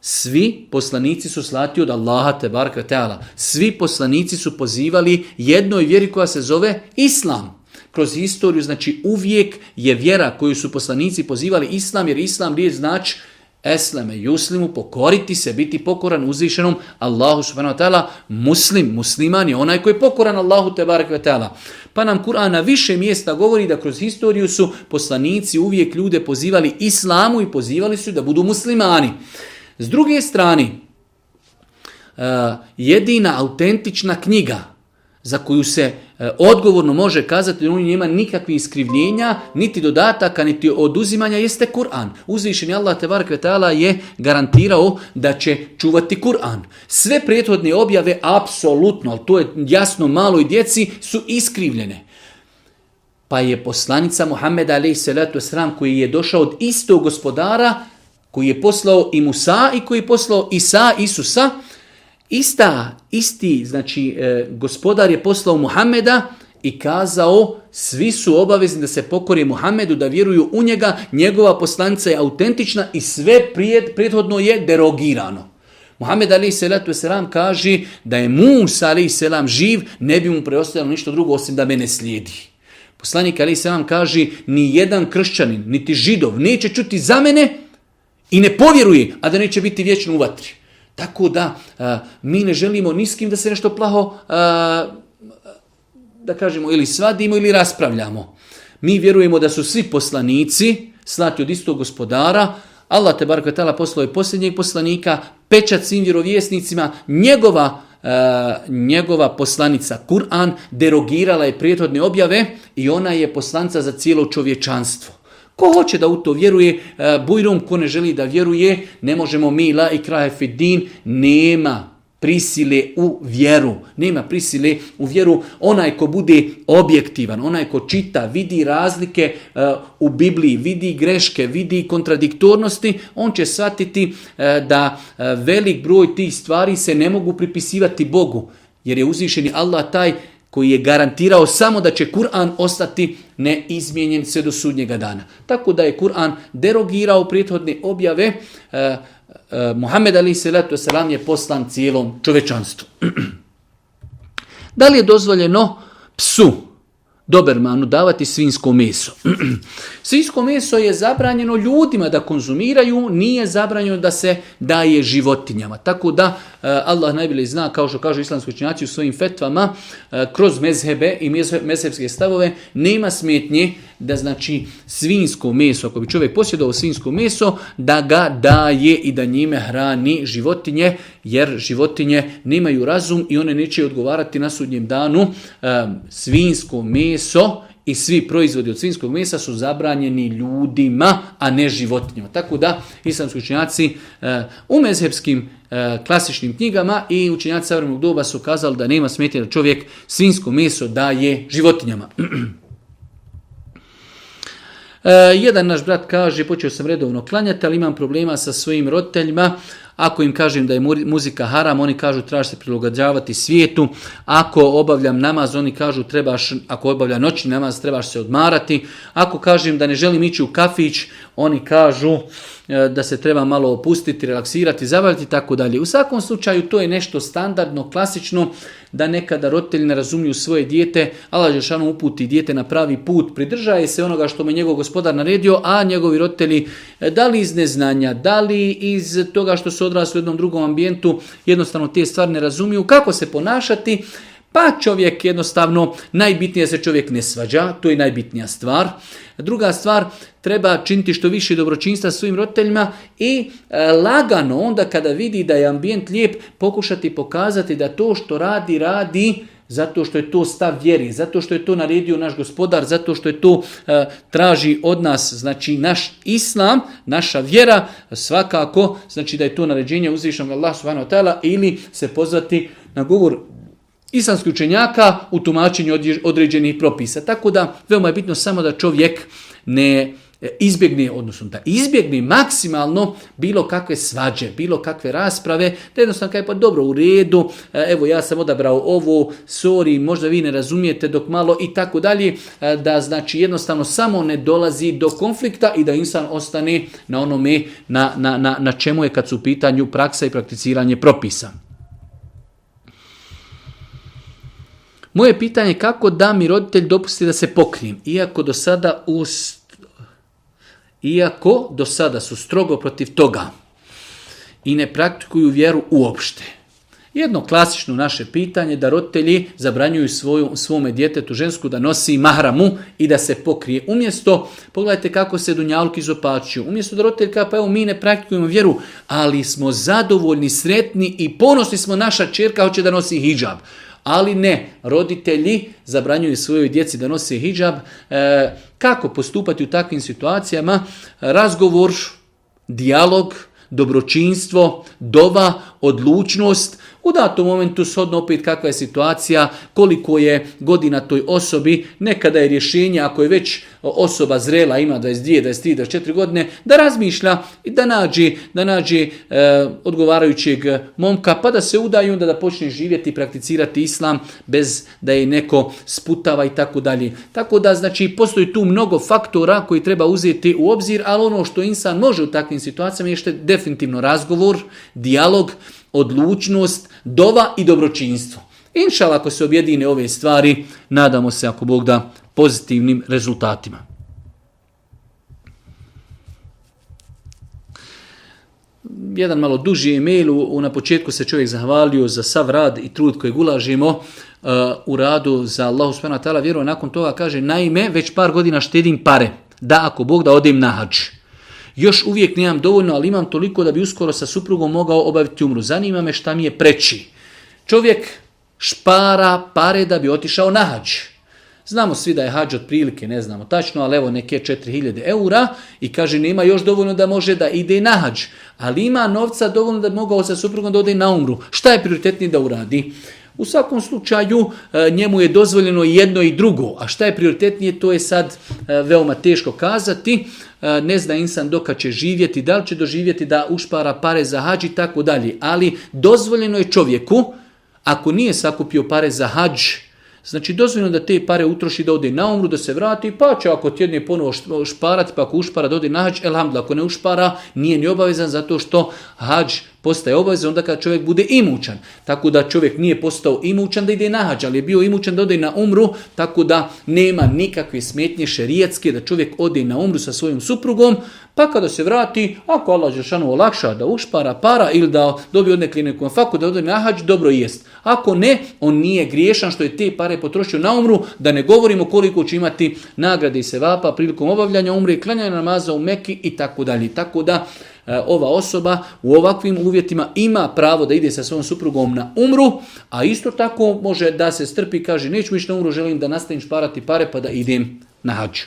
Svi poslanici su slati od Allaha te barka Svi poslanici su pozivali jednoj vjeri koja se zove Islam kroz historiju, znači uvijek je vjera koju su poslanici pozivali islam, jer islam riječ znači esleme, juslimu, pokoriti se, biti pokoran uzvišenom Allahu subhanahu wa ta'ala, muslim, musliman je onaj koji je pokoran Allahu te wa ta'ala. Pa nam Kur'an na više mjesta govori da kroz historiju su poslanici uvijek ljude pozivali islamu i pozivali su da budu muslimani. S druge strane, eh, jedina autentična knjiga za koju se e, odgovorno može kazati da u nema nikakvih iskrivljenja, niti dodataka, niti oduzimanja, jeste Kur'an. Uzvišeni Allah Kvetala je garantirao da će čuvati Kur'an. Sve prethodne objave, apsolutno, ali to je jasno malo i djeci, su iskrivljene. Pa je poslanica Muhammeda a.s. koji je došao od istog gospodara, koji je poslao i Musa i koji je poslao Isa, Isusa, Ista, isti, znači, e, gospodar je poslao Muhameda i kazao svi su obavezni da se pokori Muhamedu, da vjeruju u njega, njegova poslanica je autentična i sve prijed, prethodno je derogirano. Muhammed Ali Selatu Selam kaže da je Musa Ali Selam živ, ne bi mu preostalo ništa drugo osim da mene slijedi. Poslanik Ali Selam kaže ni jedan kršćanin, niti židov neće čuti za mene i ne povjeruje, a da neće biti vječno u vatri. Tako da mi ne želimo ni s kim da se nešto plaho, da kažemo, ili svadimo ili raspravljamo. Mi vjerujemo da su svi poslanici slati od istog gospodara, Allah te barko tala poslao je posljednjeg poslanika, pečat svim vjerovjesnicima, njegova, njegova poslanica Kur'an derogirala je prijetodne objave i ona je poslanca za cijelo čovječanstvo. Ko hoće da u to vjeruje, e, bujrom ko ne želi da vjeruje, ne možemo mi la i kraje fidin, nema prisile u vjeru. Nema prisile u vjeru. Onaj ko bude objektivan, onaj ko čita, vidi razlike e, u Bibliji, vidi greške, vidi kontradiktornosti, on će shvatiti e, da velik broj tih stvari se ne mogu pripisivati Bogu. Jer je uzvišeni Allah taj koji je garantirao samo da će Kur'an ostati neizmijenjen sve do sudnjega dana. Tako da je Kur'an derogirao prethodne objave, Mohamed eh, eh, Muhammed Ali Selatu Selam je poslan cijelom čovečanstvu. da li je dozvoljeno psu Dobermanu davati svinsko meso. svinsko meso je zabranjeno ljudima da konzumiraju, nije zabranjeno da se daje životinjama. Tako da e, Allah najbolje zna, kao što kaže islamski učinjaci u svojim fetvama, e, kroz mezhebe i mezhebske stavove nema smetnje da znači svinsko meso, ako bi čovjek posjedovao svinsko meso, da ga daje i da njime hrani životinje jer životinje nemaju razum i one neće odgovarati na sudnjem danu. Svinsko meso i svi proizvodi od svinskog mesa su zabranjeni ljudima, a ne životinjama. Tako da islamski učenjaci u mezhebskim klasičnim knjigama i učenjaci savremenog doba su kazali da nema smetje da čovjek svinsko meso daje životinjama. E, jedan naš brat kaže, počeo sam redovno klanjati, ali imam problema sa svojim roditeljima, ako im kažem da je muzika haram, oni kažu trebaš se prilagođavati svijetu. Ako obavljam namaz, oni kažu trebaš, ako obavljam noćni namaz, trebaš se odmarati. Ako kažem da ne želim ići u kafić, oni kažu e, da se treba malo opustiti, relaksirati, zabaviti i tako dalje. U svakom slučaju to je nešto standardno, klasično, da nekada roditelji ne razumiju svoje dijete, ali Žešanu uputi dijete na pravi put, pridržaje se onoga što mu je njegov gospodar naredio, a njegovi roditelji, e, da li iz neznanja, da li iz toga što su odrasli u jednom drugom ambijentu, jednostavno te stvari ne razumiju, kako se ponašati, pa čovjek jednostavno, najbitnije se čovjek ne svađa, to je najbitnija stvar. Druga stvar, treba činiti što više dobročinstva svojim roditeljima i e, lagano onda kada vidi da je ambijent lijep, pokušati pokazati da to što radi, radi zato što je to stav vjeri, zato što je to naredio naš gospodar, zato što je to e, traži od nas, znači naš islam, naša vjera, svakako, znači da je to naređenje uzvišnog Allah subhanahu wa ta'ala ili se pozvati na govor islamskih učenjaka u tumačenju određenih propisa. Tako da veoma je bitno samo da čovjek ne e, izbjegne, odnosno da izbjegne maksimalno bilo kakve svađe, bilo kakve rasprave, da jednostavno kaže pa dobro u redu, e, evo ja sam odabrao ovo, sorry, možda vi ne razumijete dok malo i tako dalje, e, da znači jednostavno samo ne dolazi do konflikta i da insan ostane na onome na, na, na, na čemu je kad su u pitanju praksa i prakticiranje propisa. Moje pitanje je kako da mi roditelj dopusti da se pokrijem, iako do sada iako do sada su strogo protiv toga i ne praktikuju vjeru uopšte. Jedno klasično naše pitanje da roditelji zabranjuju svoju, svome djetetu žensku da nosi mahramu i da se pokrije. Umjesto, pogledajte kako se Dunjalk izopačuju, umjesto da roditelj kao pa evo mi ne praktikujemo vjeru, ali smo zadovoljni, sretni i ponosni smo naša čerka hoće da nosi hijab. Ali ne, roditelji zabranjuju svojoj djeci da nose hijab. E, kako postupati u takvim situacijama? Razgovor, dijalog, dobročinstvo, dova odlučnost, u datom momentu, shodno opet kakva je situacija, koliko je godina toj osobi, nekada je rješenje, ako je već osoba zrela, ima 22, 23, 24 godine, da razmišlja i da nađe, da nađe e, odgovarajućeg momka, pa da se udaju onda da počne živjeti i prakticirati islam bez da je neko sputava i tako dalje. Tako da, znači, postoji tu mnogo faktora koji treba uzeti u obzir, ali ono što insan može u takvim situacijama je što je definitivno razgovor, dijalog, odlučnost, dova i dobročinstvo. Inšal, ako se objedine ove stvari, nadamo se, ako Bog da, pozitivnim rezultatima. jedan malo duži e-mail, na početku se čovjek zahvalio za sav rad i trud kojeg ulažimo uh, u radu za uspana Tala, vjeru, nakon toga kaže, naime, već par godina štedim pare, da ako Bog da odem na još uvijek nemam dovoljno, ali imam toliko da bi uskoro sa suprugom mogao obaviti umru. Zanima me šta mi je preći. Čovjek špara pare da bi otišao na hađ. Znamo svi da je hađ otprilike, ne znamo tačno, ali evo neke 4000 eura i kaže nema još dovoljno da može da ide na hađ. Ali ima novca dovoljno da bi mogao sa suprugom da ode na umru. Šta je prioritetnije da uradi? U svakom slučaju e, njemu je dozvoljeno jedno i drugo, a šta je prioritetnije to je sad e, veoma teško kazati. E, ne zna insan doka će živjeti, da li će doživjeti da ušpara pare za hađ i tako dalje. Ali dozvoljeno je čovjeku, ako nije sakupio pare za hađ, Znači dozvoljeno da te pare utroši da ode na umru, da se vrati, pa će ako tjedne ponovo šparati, pa ako ušpara da ode na hađ, elhamdla, ako ne ušpara, nije ni obavezan zato što hađ postaje obaveza onda kad čovjek bude imućan. Tako da čovjek nije postao imućan da ide na hađ, ali je bio imućan da ode na umru, tako da nema nikakve smetnje šerijatske da čovjek ode na umru sa svojom suprugom, pa kada se vrati, ako Allah Žešanu olakša da ušpara para ili da dobije od nekli nekom faku, da ode na hađ, dobro jest. Ako ne, on nije griješan što je te pare potrošio na umru, da ne govorimo koliko će imati nagrade i sevapa prilikom obavljanja umre, klanjanja namaza u Meki i tako dalje. Tako da E, ova osoba u ovakvim uvjetima ima pravo da ide sa svojom suprugom na umru, a isto tako može da se strpi i kaže neću ići na umru, želim da nastavim šparati pare pa da idem na hađu.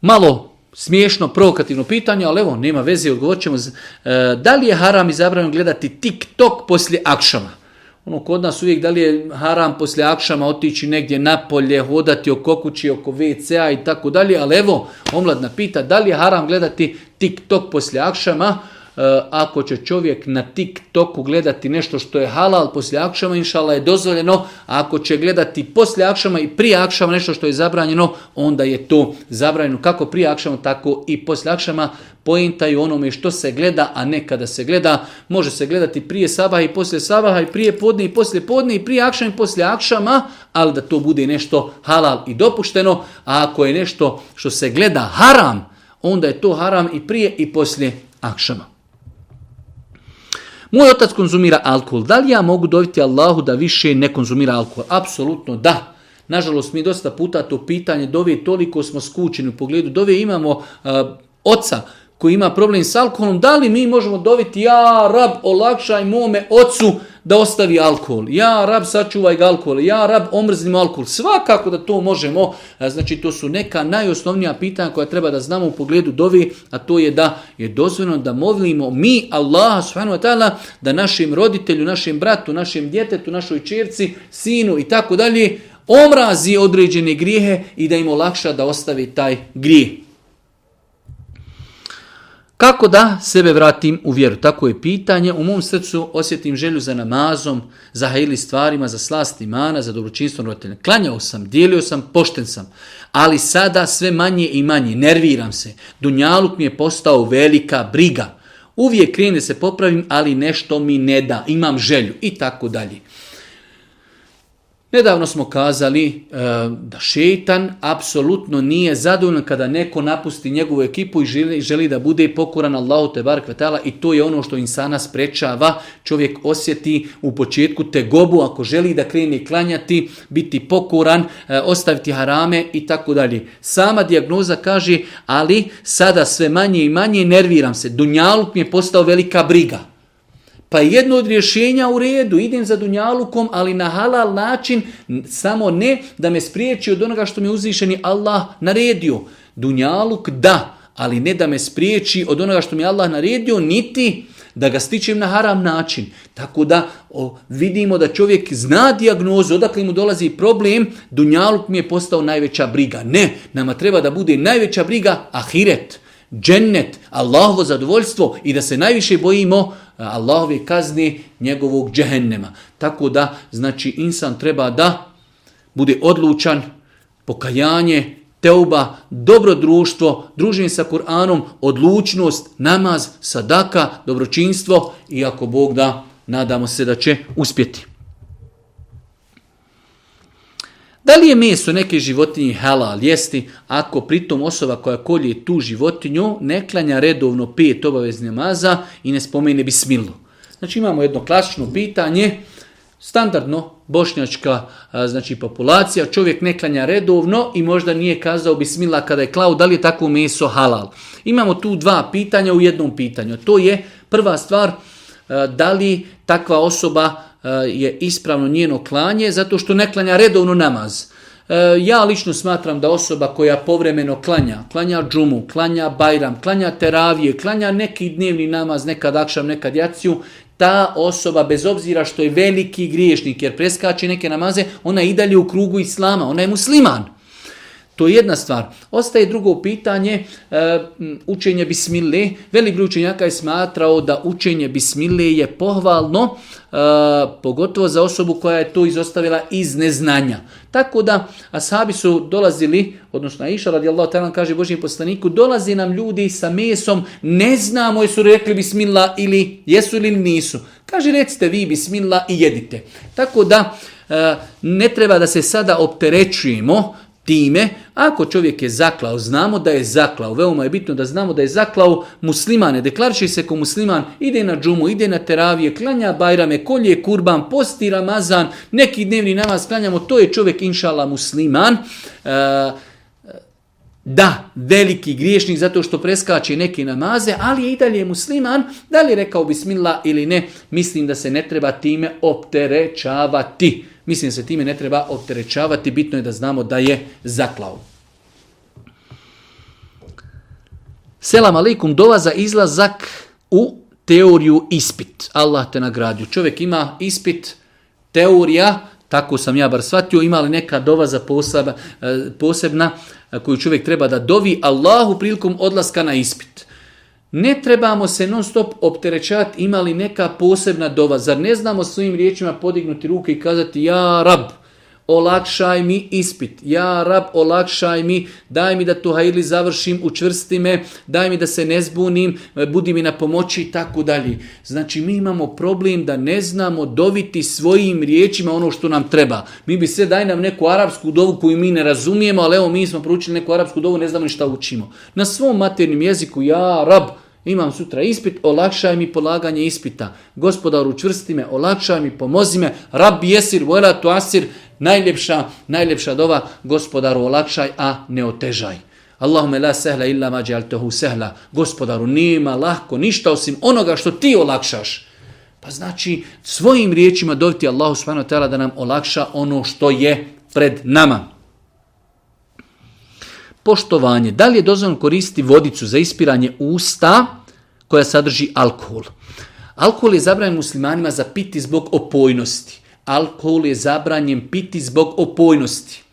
Malo smiješno, provokativno pitanje, ali evo, nema veze, odgovorit ćemo. E, da li je haram i zabranjeno gledati TikTok poslije akšama? ono, kod nas uvijek da li je haram poslije akšama otići negdje napolje, hodati oko kući, oko wc i tako dalje, ali evo, omladna pita da li je haram gledati TikTok poslije akšama, Eh, ako će čovjek na TikToku gledati nešto što je halal poslije akšama, inšala je dozvoljeno, ako će gledati poslije akšama i prije akšama nešto što je zabranjeno, onda je to zabranjeno kako prije akšama, tako i poslije akšama. pojentaju onome što se gleda, a ne kada se gleda. Može se gledati prije sabaha i poslije sabaha i prije podne i poslije podne i prije akšama i poslije akšama, ali da to bude nešto halal i dopušteno, a ako je nešto što se gleda haram, onda je to haram i prije i poslije akšama. Moj otac konzumira alkohol. Da li ja mogu dobiti Allahu da više ne konzumira alkohol? Apsolutno da. Nažalost, mi dosta puta to pitanje dove toliko smo skučeni u pogledu dove. Imamo oca koji ima problem s alkoholom, da li mi možemo dobiti, ja rab, olakšaj mome ocu da ostavi alkohol, ja rab, sačuvaj ga alkohol, ja rab, omrznim alkohol. Svakako da to možemo, znači to su neka najosnovnija pitanja koja treba da znamo u pogledu dovi, a to je da je dozvoljeno da molimo mi, Allaha subhanahu da našem roditelju, našem bratu, našem djetetu, našoj čerci, sinu i tako dalje, omrazi određene grijehe i da im olakša da ostavi taj grijeh. Kako da sebe vratim u vjeru? Tako je pitanje. U mom srcu osjetim želju za namazom, za hajli stvarima, za slast imana, za dobročinstvo roditelja. Klanjao sam, dijelio sam, pošten sam. Ali sada sve manje i manje. Nerviram se. Dunjaluk mi je postao velika briga. Uvijek krene se popravim, ali nešto mi ne da. Imam želju i tako dalje. Nedavno smo kazali e, da šetan apsolutno nije zadovoljan kada neko napusti njegovu ekipu i želi, želi da bude pokoran Allahu te kvetala i to je ono što insana sprečava. Čovjek osjeti u početku tegobu ako želi da kreni klanjati, biti pokoran, e, ostaviti harame i tako dalje. Sama dijagnoza kaže ali sada sve manje i manje nerviram se. Dunjaluk mi je postao velika briga. Pa jedno od rješenja u redu, idem za dunjalukom, ali na halal način, samo ne da me spriječi od onoga što mi je uzvišeni Allah naredio. Dunjaluk da, ali ne da me spriječi od onoga što mi je Allah naredio, niti da ga stičem na haram način. Tako da vidimo da čovjek zna dijagnozu, odakle mu dolazi problem, dunjaluk mi je postao najveća briga. Ne, nama treba da bude najveća briga ahiret džennet, Allahovo zadovoljstvo i da se najviše bojimo e, Allahove kazni njegovog džehennema. Tako da, znači, insan treba da bude odlučan, pokajanje, teuba, dobro društvo, druženje sa Kur'anom, odlučnost, namaz, sadaka, dobročinstvo i ako Bog da, nadamo se da će uspjeti. Da li je meso neke životinje halal jesti ako pritom osoba koja kolje tu životinju ne klanja redovno pet obavezne maza i ne spomene bismilu? Znači imamo jedno klasično pitanje, standardno bošnjačka znači populacija, čovjek ne klanja redovno i možda nije kazao bismila kada je klao, da li je takvo meso halal. Imamo tu dva pitanja u jednom pitanju. To je prva stvar, da li takva osoba E, je ispravno njeno klanje zato što ne klanja redovno namaz. E, ja lično smatram da osoba koja povremeno klanja, klanja džumu, klanja bajram, klanja teravije, klanja neki dnevni namaz, nekad akšam, nekad jaciju, ta osoba bez obzira što je veliki griješnik jer preskače neke namaze, ona je i dalje u krugu islama, ona je musliman. To je jedna stvar. Ostaje drugo pitanje, e, učenje bismile. Velik broj učenjaka je smatrao da učenje bismile je pohvalno, e, pogotovo za osobu koja je to izostavila iz neznanja. Tako da asabi su dolazili, odnosno Iša radijallahu ta'ala kaže Božijem poslaniku, dolazi nam ljudi sa mesom, ne znamo jesu rekli bismila ili jesu ili nisu. Kaže recite vi bismila i jedite. Tako da e, ne treba da se sada opterećujemo Time, ako čovjek je zaklao, znamo da je zaklao, veoma je bitno da znamo da je zaklao muslimane, deklarši se ko musliman, ide na džumu, ide na teravije, klanja bajrame, kolje kurban, posti ramazan, neki dnevni namaz klanjamo, to je čovjek inšala musliman. E, da, veliki griješnik zato što preskače neke namaze, ali je i dalje musliman, da li je rekao bismillah ili ne, mislim da se ne treba time opterećavati. Mislim da se time ne treba opterećavati, bitno je da znamo da je zaklao. Selam alaikum, dolaza izlazak u teoriju ispit. Allah te nagradio. Čovjek ima ispit, teorija, tako sam ja bar shvatio, ima li neka dova za e, posebna e, koju čovjek treba da dovi Allahu prilikom odlaska na ispit. Ne trebamo se non stop opterećati imali neka posebna dova. Zar ne znamo svojim riječima podignuti ruke i kazati ja rab, olakšaj mi ispit. Ja rab, olakšaj mi, daj mi da tu hajli završim, učvrsti me, daj mi da se ne zbunim, budi mi na pomoći i tako dalje. Znači mi imamo problem da ne znamo doviti svojim riječima ono što nam treba. Mi bi sve daj nam neku arapsku dovu koju mi ne razumijemo, ali evo mi smo proučili neku arapsku dovu, ne znamo ni šta učimo. Na svom maternim jeziku ja rab, imam sutra ispit, olakšaj mi polaganje ispita. Gospodaru, čvrsti me, olakšaj mi, pomozi me. Rabbi jesir, vela tu asir. Najljepša, najljepša dova, gospodaru, olakšaj, a ne otežaj. Allahume la sehla illa ma tohu sehla. Gospodaru, nema lahko ništa osim onoga što ti olakšaš. Pa znači, svojim riječima doviti Allahu subhanahu da nam olakša ono što je pred nama poštovanje. Da li je dozvoljeno koristiti vodicu za ispiranje usta koja sadrži alkohol? Alkohol je zabranjen muslimanima za piti zbog opojnosti. Alkohol je zabranjen piti zbog opojnosti.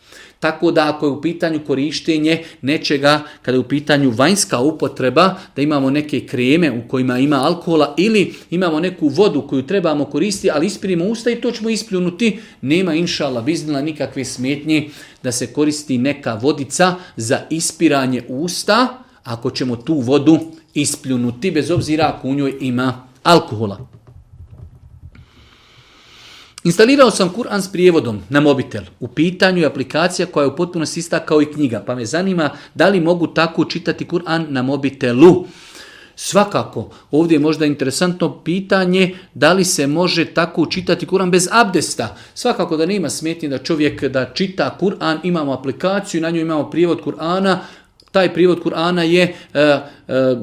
Tako da ako je u pitanju korištenje nečega, kada je u pitanju vanjska upotreba, da imamo neke kreme u kojima ima alkohola ili imamo neku vodu koju trebamo koristiti, ali ispirimo usta i to ćemo ispljunuti, nema inšala biznila nikakve smetnje da se koristi neka vodica za ispiranje usta, ako ćemo tu vodu ispljunuti, bez obzira ako u njoj ima alkohola. Instalirao sam Kur'an s prijevodom na mobitel. U pitanju je aplikacija koja je u potpunosti ista kao i knjiga, pa me zanima da li mogu tako čitati Kur'an na mobitelu. Svakako, ovdje je možda interesantno pitanje da li se može tako čitati Kur'an bez abdesta. Svakako da nema smetnje da čovjek da čita Kur'an, imamo aplikaciju, na njoj imamo prijevod Kur'ana, taj prijevod Kur'ana je e, e,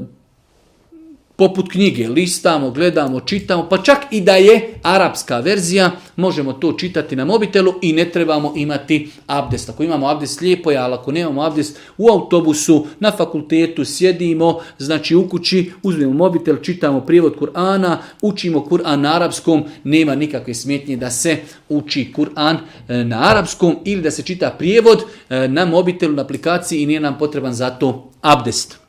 poput knjige, listamo, gledamo, čitamo, pa čak i da je arapska verzija, možemo to čitati na mobitelu i ne trebamo imati abdest. Ako imamo abdest lijepo je, ali ako nemamo abdest u autobusu, na fakultetu sjedimo, znači u kući, uzmemo mobitel, čitamo prijevod Kur'ana, učimo Kur'an na arapskom, nema nikakve smetnje da se uči Kur'an e, na arapskom ili da se čita prijevod e, na mobitelu, na aplikaciji i nije nam potreban za to abdest.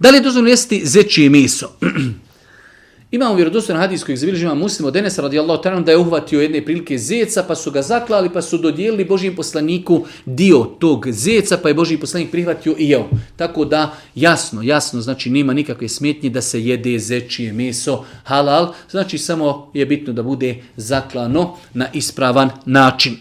Da li je dozvoljeno jesti zečije meso? Imamo vjerodostojno hadijsko kojeg zabilježima muslim od radijallahu ta'ala da je uhvatio jedne prilike zeca pa su ga zaklali pa su dodijelili Božijem poslaniku dio tog zeca pa je Božiji poslanik prihvatio i jeo. Tako da jasno, jasno znači nema nikakve smetnje da se jede zečije meso halal, znači samo je bitno da bude zaklano na ispravan način.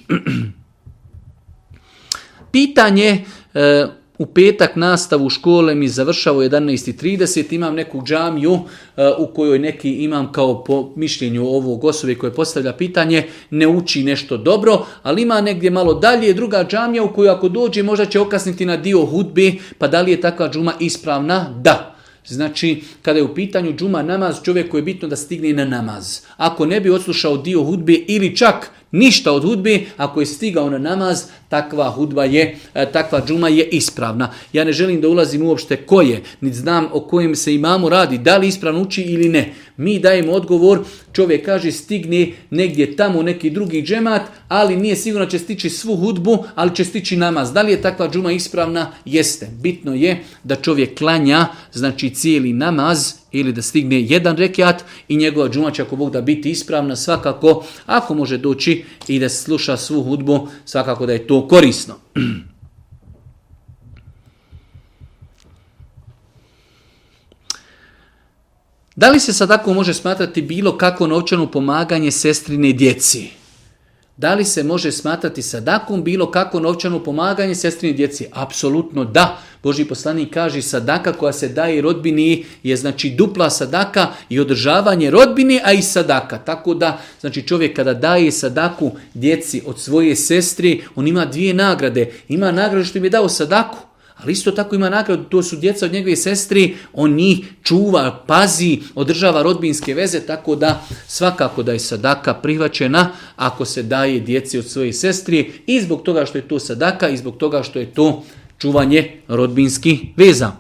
Pitanje e, u petak nastavu škole mi završava u 11.30, imam neku džamiju e, u kojoj neki imam kao po mišljenju ovog osobe koje postavlja pitanje, ne uči nešto dobro, ali ima negdje malo dalje druga džamija u kojoj ako dođe možda će okasniti na dio hudbi, pa da li je takva džuma ispravna? Da. Znači, kada je u pitanju džuma namaz, čovjeku je bitno da stigne na namaz. Ako ne bi odslušao dio hudbe ili čak ništa od hudbe, ako je stigao na namaz, takva hudba je, e, takva džuma je ispravna. Ja ne želim da ulazim uopšte ko je, niti znam o kojem se imamo radi, da li ispravno uči ili ne. Mi dajemo odgovor, čovjek kaže stigni negdje tamo neki drugi džemat, ali nije sigurno će stići svu hudbu, ali će stići namaz. Da li je takva džuma ispravna? Jeste. Bitno je da čovjek klanja, znači cijeli namaz ili da stigne jedan rekiat i njegova džuma će ako Bog da biti ispravna svakako ako može doći i da sluša svu hudbu svakako da je to korisno. Da li se sadako može smatrati bilo kako novčano pomaganje sestrine i djeci? Da li se može smatrati sadakom bilo kako novčano pomaganje sestrini djeci? Apsolutno da. Boži poslanik kaže sadaka koja se daje rodbini je znači dupla sadaka i održavanje rodbini, a i sadaka. Tako da znači čovjek kada daje sadaku djeci od svoje sestri, on ima dvije nagrade. Ima nagradu što im je dao sadaku, ali isto tako ima nagradu, to su djeca od njegove sestri, on njih čuva, pazi, održava rodbinske veze, tako da svakako da je sadaka prihvaćena ako se daje djeci od svoje sestri i zbog toga što je to sadaka i zbog toga što je to čuvanje rodbinskih veza.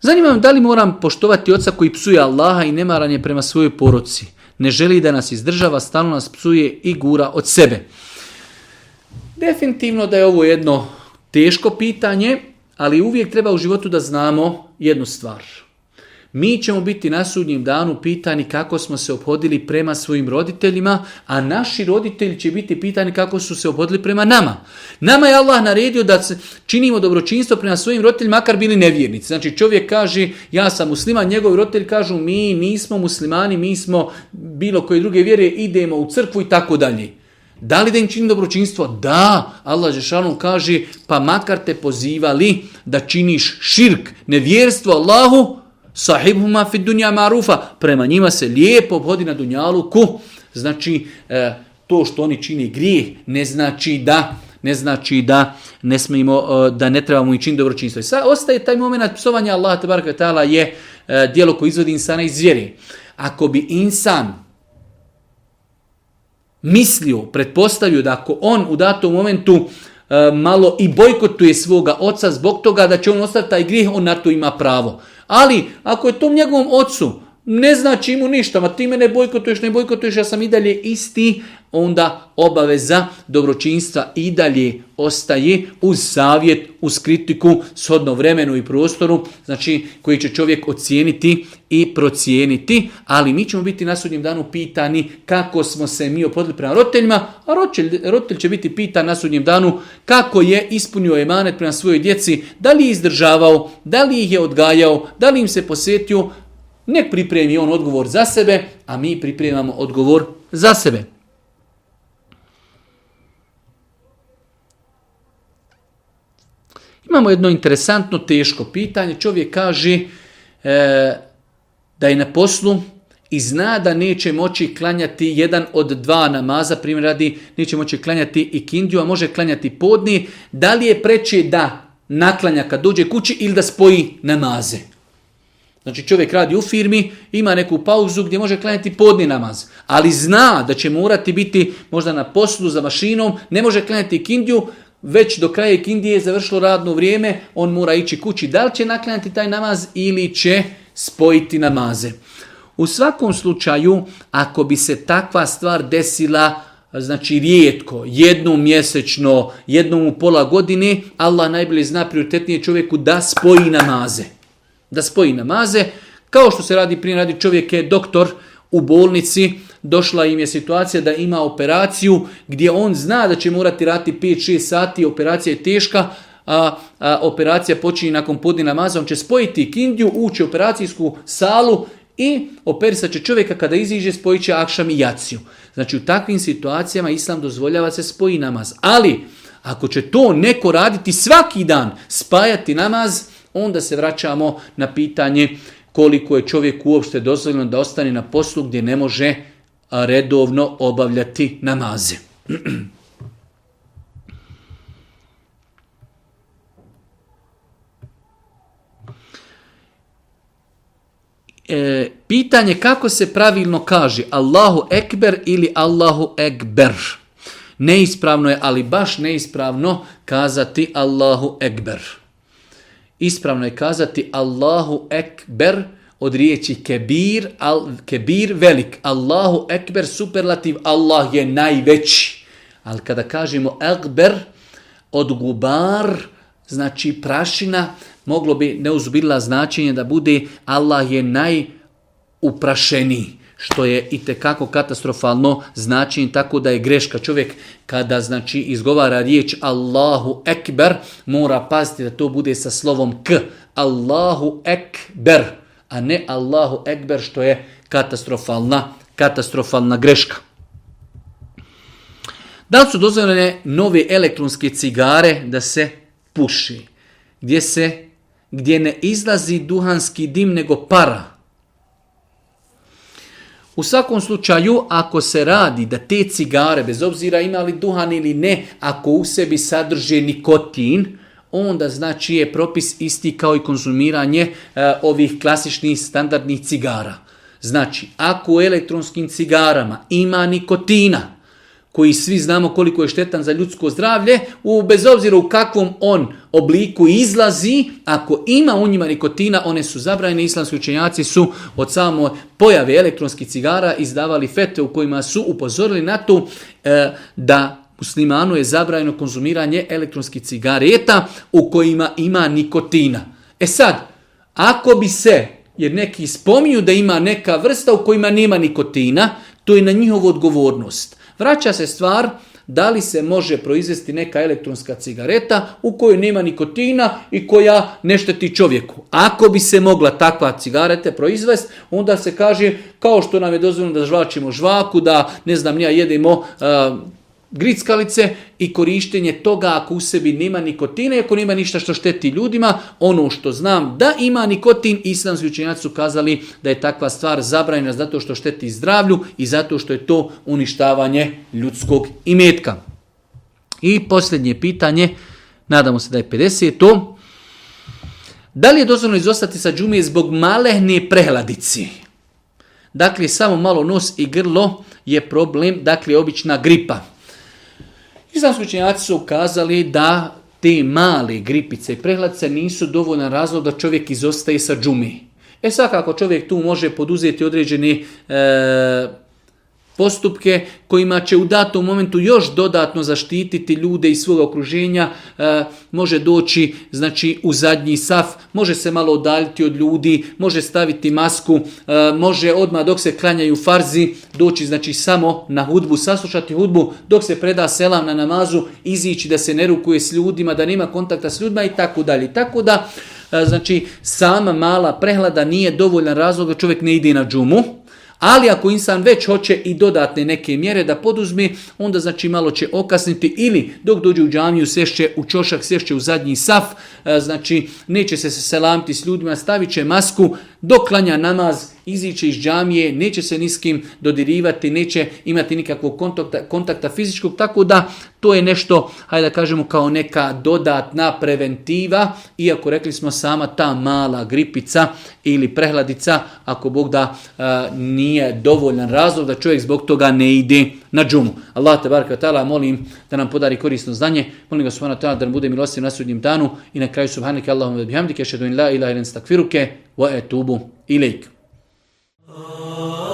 Zanima me da li moram poštovati oca koji psuje Allaha i nemaran je prema svojoj poroci. Ne želi da nas izdržava, stalno nas psuje i gura od sebe. Definitivno da je ovo jedno teško pitanje, ali uvijek treba u životu da znamo jednu stvar. Mi ćemo biti na sudnjem danu pitani kako smo se obhodili prema svojim roditeljima, a naši roditelji će biti pitani kako su se obhodili prema nama. Nama je Allah naredio da činimo dobročinstvo prema svojim roditeljima, makar bili nevjernici. Znači čovjek kaže ja sam musliman, njegovi roditelji kažu mi nismo muslimani, mi smo bilo koje druge vjere, idemo u crkvu i tako dalje. Da li da im čini dobročinstvo? Da, Allah Žešanu kaže, pa makar te pozivali da činiš širk, nevjerstvo Allahu, sahibuma fi dunja marufa, prema njima se lijepo obhodi na ku Znači, e, to što oni čini grijeh ne znači da ne znači da ne smijemo, e, da ne trebamo i činiti dobročinstvo. I sad ostaje taj moment psovanja Allaha tabaraka je e, djelo koje izvodi insana iz zvijeri. Ako bi insan mislio, pretpostavio da ako on u datom momentu e, malo i bojkotuje svoga oca zbog toga da će on ostati taj grijeh, on na to ima pravo. Ali ako je tom njegovom ocu ne znači mu ništa, ma ti me ne bojkotuješ, ne bojkotuješ, ja sam i dalje isti, onda obaveza dobročinstva i dalje ostaje uz savjet, uz kritiku, shodno vremenu i prostoru, znači koji će čovjek ocijeniti i procijeniti, ali mi ćemo biti na sudnjem danu pitani kako smo se mi opodili prema roditeljima, a roditelj, će biti pitan na sudnjem danu kako je ispunio emanet prema svojoj djeci, da li je izdržavao, da li ih je odgajao, da li im se posjetio, ne pripremi on odgovor za sebe, a mi pripremamo odgovor za sebe. Imamo jedno interesantno, teško pitanje. Čovjek kaže e, da je na poslu i zna da neće moći klanjati jedan od dva namaza, primjer radi, neće moći klanjati i kindiju, a može klanjati podni. Da li je preći da naklanja kad dođe kući ili da spoji namaze? Znači čovjek radi u firmi, ima neku pauzu gdje može klanjati podni namaz, ali zna da će morati biti možda na poslu za mašinom, ne može klanjati kindju, već do kraja kindije je završilo radno vrijeme, on mora ići kući. Da li će naklanjati taj namaz ili će spojiti namaze? U svakom slučaju, ako bi se takva stvar desila, znači rijetko, jednom mjesečno, jednom u pola godine, Allah najbolje zna prioritetnije čovjeku da spoji namaze da spoji namaze, kao što se radi prije radi čovjek je doktor u bolnici, došla im je situacija da ima operaciju gdje on zna da će morati rati 5-6 sati, operacija je teška, a, operacija počinje nakon podni namaza, on će spojiti kindju, ući u operacijsku salu i operisat će čovjeka kada iziđe spojit će akšam i jaciju. Znači u takvim situacijama islam dozvoljava se spoji namaz. Ali ako će to neko raditi svaki dan, spajati namaz, Onda se vraćamo na pitanje koliko je čovjek uopšte dozvoljeno da ostane na poslu gdje ne može redovno obavljati namaze. E, pitanje kako se pravilno kaže Allahu Ekber ili Allahu Ekber. Neispravno je, ali baš neispravno kazati Allahu Ekber. Ispravno je kazati Allahu Ekber od riječi kebir, al, kebir velik. Allahu Ekber superlativ, Allah je najveći. Ali kada kažemo Ekber od gubar, znači prašina, moglo bi neuzbila značenje da bude Allah je najuprašeniji što je i kako katastrofalno znači tako da je greška čovjek kada znači izgovara riječ Allahu ekber mora paziti da to bude sa slovom k Allahu ekber a ne Allahu ekber što je katastrofalna katastrofalna greška da su dozvoljene nove elektronske cigare da se puši gdje se gdje ne izlazi duhanski dim nego para u svakom slučaju, ako se radi da te cigare, bez obzira imali duhan ili ne, ako u sebi sadrže nikotin, onda znači je propis isti kao i konzumiranje e, ovih klasičnih standardnih cigara. Znači, ako u elektronskim cigarama ima nikotina, koji svi znamo koliko je štetan za ljudsko zdravlje, u, bez obzira u kakvom on obliku izlazi, ako ima u njima nikotina, one su zabrajne. Islamski učenjaci su od samo pojave elektronskih cigara izdavali fete u kojima su upozorili na to e, da muslimanu je zabranjeno konzumiranje elektronskih cigareta u kojima ima nikotina. E sad, ako bi se, jer neki spominju da ima neka vrsta u kojima nema nikotina, to je na njihovu odgovornost. Vraća se stvar da li se može proizvesti neka elektronska cigareta u kojoj nema nikotina i koja ne šteti čovjeku. Ako bi se mogla takva cigareta proizvesti, onda se kaže kao što nam je dozvoljeno da žvačimo žvaku, da ne znam, nija jedemo grickalice i korištenje toga ako u sebi nema i ako nema ništa što šteti ljudima, ono što znam da ima nikotin, islamski učenjaci su kazali da je takva stvar zabranjena zato što šteti zdravlju i zato što je to uništavanje ljudskog imetka. I posljednje pitanje, nadamo se da je 50, to da li je dozvoljno izostati sa džumije zbog malehne prehladici? Dakle, samo malo nos i grlo je problem, dakle, obična gripa. Islamski učenjaci su ukazali da te male gripice i prehladice nisu dovoljan razlog da čovjek izostaje sa džumi. E svakako, čovjek tu može poduzeti određeni... E, postupke kojima će u datom momentu još dodatno zaštititi ljude iz svog okruženja, e, može doći znači u zadnji saf, može se malo odaljiti od ljudi, može staviti masku, e, može odmah dok se klanjaju farzi doći znači samo na hudbu, saslušati hudbu dok se preda selam na namazu, izići da se ne rukuje s ljudima, da nema kontakta s ljudima i tako dalje. Tako da e, znači sama mala prehlada nije dovoljan razlog da čovjek ne ide na džumu, ali ako insan već hoće i dodatne neke mjere da poduzme, onda znači malo će okasniti ili dok dođe u džamiju sešće u čošak, sješće u zadnji saf, e, znači neće se selamiti s ljudima, stavit će masku, doklanja namaz izići iz džamije, neće se ni s kim dodirivati, neće imati nikakvog kontakta, fizičkog, tako da to je nešto, hajde da kažemo, kao neka dodatna preventiva, iako rekli smo sama ta mala gripica ili prehladica, ako Bog da e, nije dovoljan razlog da čovjek zbog toga ne ide na džumu. Allah te barka tala, molim da nam podari korisno znanje, molim ga subhanahu ta'ala da nam bude milostiv na sudnjem danu i na kraju subhanike Allahumma bihamdike, šedun la ilaha ilan stakfiruke, wa etubu Oh.